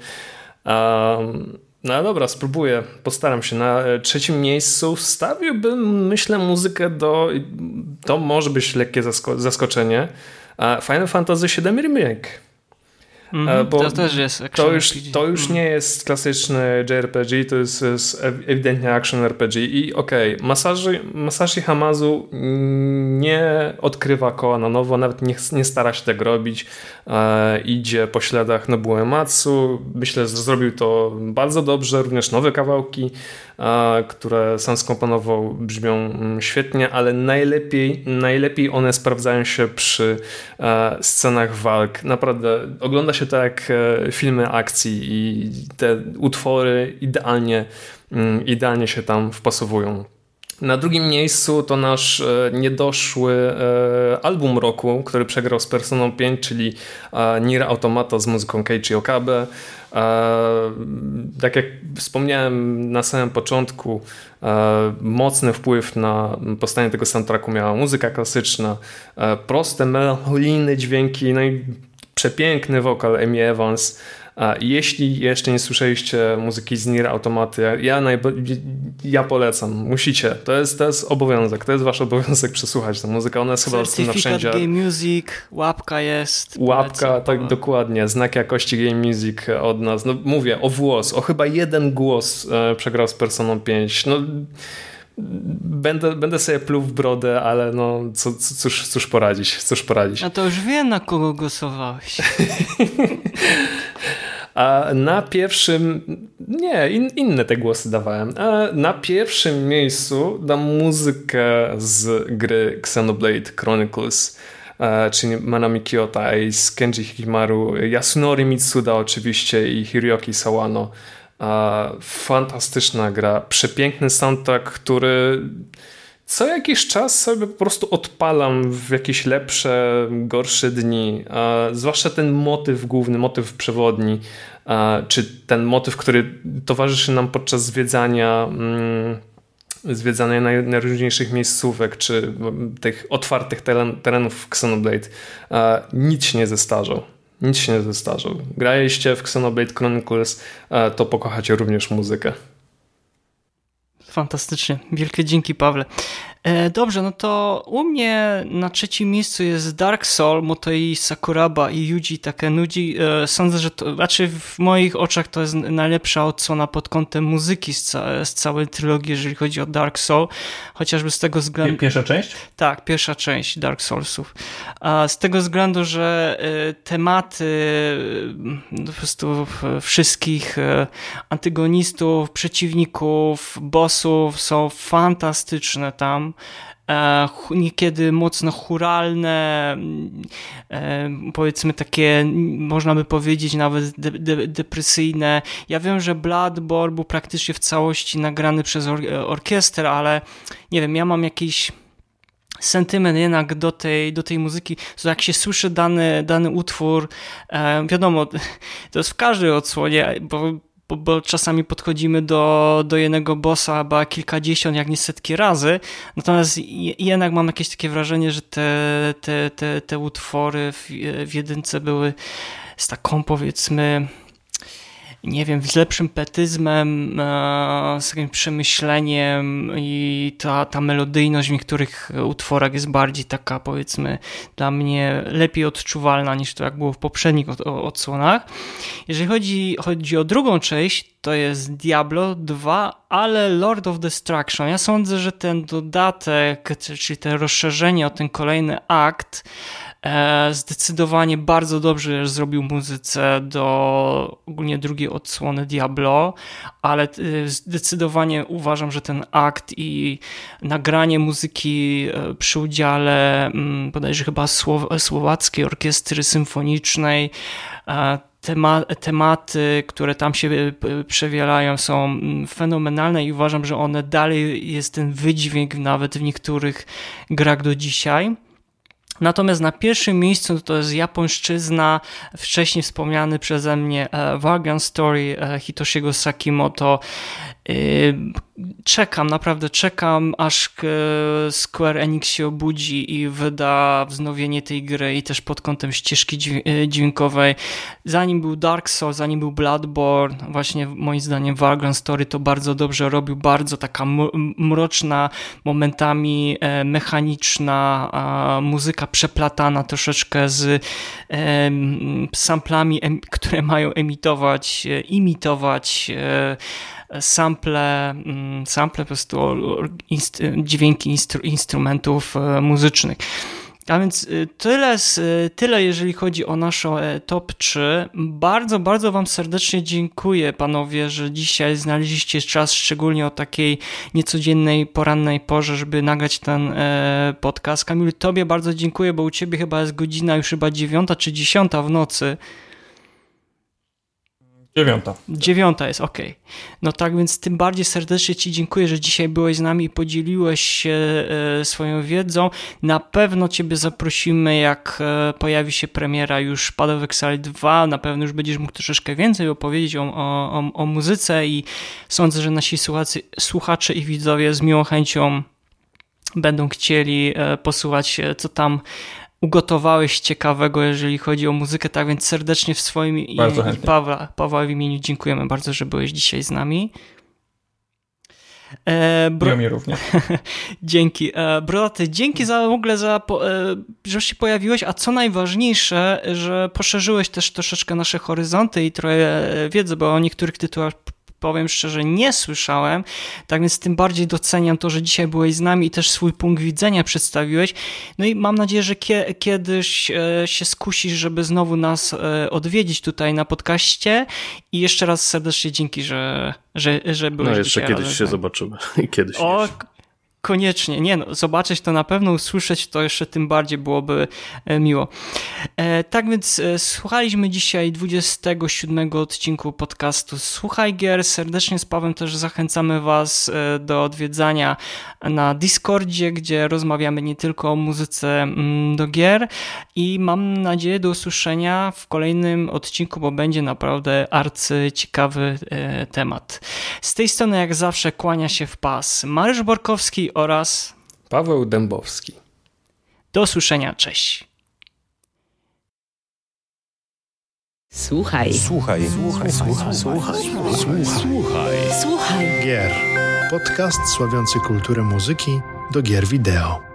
S1: Um, no dobra, spróbuję, postaram się. Na e, trzecim miejscu wstawiłbym, myślę, muzykę do. To może być lekkie zasko zaskoczenie. Final Fantasy VII Remake.
S5: Mm, bo to też jest
S1: action to już, to już mm. nie jest klasyczny JRPG, to jest, jest ewidentnie action RPG i okej, okay, Masashi, Masashi Hamazu nie odkrywa koła na nowo, nawet nie, nie stara się tego robić, e, idzie po śladach Nobuo Ematsu, myślę, że zrobił to bardzo dobrze, również nowe kawałki, które sam skomponował brzmią mm, świetnie, ale najlepiej, najlepiej one sprawdzają się przy e, scenach walk. Naprawdę ogląda się tak filmy akcji i te utwory idealnie, mm, idealnie się tam wpasowują. Na drugim miejscu to nasz e, niedoszły e, album roku, który przegrał z Personą 5, czyli Nier Automata z muzyką Keiichi Okabe. Tak jak wspomniałem na samym początku, mocny wpływ na powstanie tego soundtracku miała muzyka klasyczna, proste, melancholijne dźwięki, no i przepiękny wokal Amy Evans. Jeśli jeszcze nie słyszeliście muzyki z Nier Automaty, ja, ja polecam, musicie. To jest, to jest obowiązek, to jest wasz obowiązek przesłuchać tę muzykę. Ona jest chyba na wszędzie.
S5: Game Music, łapka jest.
S1: Łapka, tak dokładnie, znak jakości Game Music od nas. No mówię, o włos, o chyba jeden głos e, przegrał z Personą 5. No Będę, będę sobie pluł w brodę, ale no co, cóż, cóż poradzić, cóż poradzić.
S5: A to już wiem, na kogo głosowałeś.
S1: A na pierwszym, nie, in, inne te głosy dawałem. A na pierwszym miejscu dam muzykę z gry Xenoblade Chronicles, e, czyli Manami Kiyota i Kenji Hikimaru, Yasunori Mitsuda oczywiście i Hiroki Sawano. E, fantastyczna gra, przepiękny soundtrack, który co jakiś czas sobie po prostu odpalam w jakieś lepsze, gorsze dni. zwłaszcza ten motyw główny, motyw przewodni, czy ten motyw, który towarzyszy nam podczas zwiedzania. Mm, zwiedzania najróżniejszych miejscówek, czy tych otwartych terenów w Xenoblade, nic się nie zestarzał. Nic się nie zestarzał. Graliście w Xenoblade Chronicles, to pokochacie również muzykę.
S5: Fantastycznie. Wielkie dzięki, Pawle. E, dobrze, no to u mnie na trzecim miejscu jest Dark Soul, Motoi Sakuraba i Yuji Takenuji. E, sądzę, że to, raczej znaczy w moich oczach to jest najlepsza odsłona pod kątem muzyki z, ca z całej trylogii, jeżeli chodzi o Dark Soul, chociażby z tego względu...
S6: Pierwsza część?
S5: Tak, pierwsza część Dark Soulsów. A z tego względu, że e, tematy po prostu wszystkich antygonistów, przeciwników, bossów są fantastyczne tam niekiedy mocno churalne, e, powiedzmy takie, można by powiedzieć nawet de, de, depresyjne. Ja wiem, że Bloodborne był praktycznie w całości nagrany przez or orkiestrę, ale nie wiem, ja mam jakiś sentyment jednak do tej, do tej muzyki, że jak się słyszy dany, dany utwór, e, wiadomo, to jest w każdej odsłonie, bo bo, bo, czasami podchodzimy do, do jednego bossa chyba kilkadziesiąt, jak nie setki razy, natomiast jednak mam jakieś takie wrażenie, że te, te, te, te utwory w, w jedynce były z taką powiedzmy nie wiem, z lepszym petyzmem, e, z takim przemyśleniem i ta, ta melodyjność w niektórych utworach jest bardziej taka, powiedzmy, dla mnie lepiej odczuwalna niż to, jak było w poprzednich odsłonach. Jeżeli chodzi, chodzi o drugą część, to jest Diablo 2, ale Lord of Destruction. Ja sądzę, że ten dodatek, czyli to rozszerzenie o ten kolejny akt, zdecydowanie bardzo dobrze zrobił muzyce do ogólnie drugiej odsłony Diablo, ale e, zdecydowanie uważam, że ten akt i nagranie muzyki e, przy udziale mm, bodajże chyba słowackiej orkiestry symfonicznej tematy, które tam się przewielają, są mm, fenomenalne i uważam, że one dalej jest ten wydźwięk nawet w niektórych grach do dzisiaj. Natomiast na pierwszym miejscu to jest japońszczyzna, wcześniej wspomniany przeze mnie Wagon e, Story e, Hitoshiego Sakimoto. Czekam, naprawdę czekam, aż Square Enix się obudzi i wyda wznowienie tej gry i też pod kątem ścieżki y, dźwiękowej. Zanim był Dark Souls, zanim był Bloodborne, właśnie moim zdaniem Vagrant Story to bardzo dobrze robił, bardzo taka mroczna, momentami e, mechaniczna muzyka przeplatana troszeczkę z samplami, które mają emitować, e, imitować e, sample, mm, sample po prostu dźwięki instru, instrumentów e, muzycznych. A więc y, tyle, tyle jeżeli chodzi o naszą e, top 3. Bardzo, bardzo Wam serdecznie dziękuję, panowie, że dzisiaj znaleźliście czas, szczególnie o takiej niecodziennej, porannej porze, żeby nagrać ten e, podcast. Kamil, Tobie bardzo dziękuję, bo u Ciebie chyba jest godzina już chyba dziewiąta czy dziesiąta w nocy.
S6: Dziewiąta.
S5: Dziewiąta jest, ok. No tak więc tym bardziej serdecznie Ci dziękuję, że dzisiaj byłeś z nami i podzieliłeś się e, swoją wiedzą. Na pewno Ciebie zaprosimy, jak e, pojawi się premiera już Shadow of Exile 2. Na pewno już będziesz mógł troszeczkę więcej opowiedzieć o, o, o muzyce i sądzę, że nasi słuchacze, słuchacze i widzowie z miłą chęcią będą chcieli e, posłuchać, co tam ugotowałeś ciekawego, jeżeli chodzi o muzykę, tak więc serdecznie w swoim i Pawła, Pawła w imieniu dziękujemy bardzo, że byłeś dzisiaj z nami.
S6: E, bro... mi również.
S5: dzięki. E, Brodaty, dzięki za w ogóle, za, e, że się pojawiłeś, a co najważniejsze, że poszerzyłeś też troszeczkę nasze horyzonty i trochę wiedzy, bo o niektórych tytułach powiem szczerze, nie słyszałem, tak więc tym bardziej doceniam to, że dzisiaj byłeś z nami i też swój punkt widzenia przedstawiłeś. No i mam nadzieję, że kie kiedyś e, się skusisz, żeby znowu nas e, odwiedzić tutaj na podcaście i jeszcze raz serdecznie dzięki, że, że, że byłeś
S7: No jeszcze
S5: dzisiaj
S7: kiedyś się zobaczymy. Kiedyś.
S5: O,
S7: jeszcze.
S5: Koniecznie, nie no, zobaczyć to na pewno, usłyszeć to jeszcze tym bardziej byłoby e, miło. E, tak więc e, słuchaliśmy dzisiaj 27 odcinku podcastu Słuchaj Gier. Serdecznie z Pawem też zachęcamy Was do odwiedzania na Discordzie, gdzie rozmawiamy nie tylko o muzyce mm, do gier i mam nadzieję do usłyszenia w kolejnym odcinku, bo będzie naprawdę arcy ciekawy temat. Z tej strony jak zawsze kłania się w pas Mariusz Borkowski oraz
S1: Paweł Dębowski.
S5: Do usłyszenia, cześć.
S2: Słuchaj.
S3: Słuchaj, słuchaj, słuchaj, słuchaj, słuchaj,
S2: Słuchaj.
S3: Gier. Podcast sławiący kulturę muzyki do gier wideo.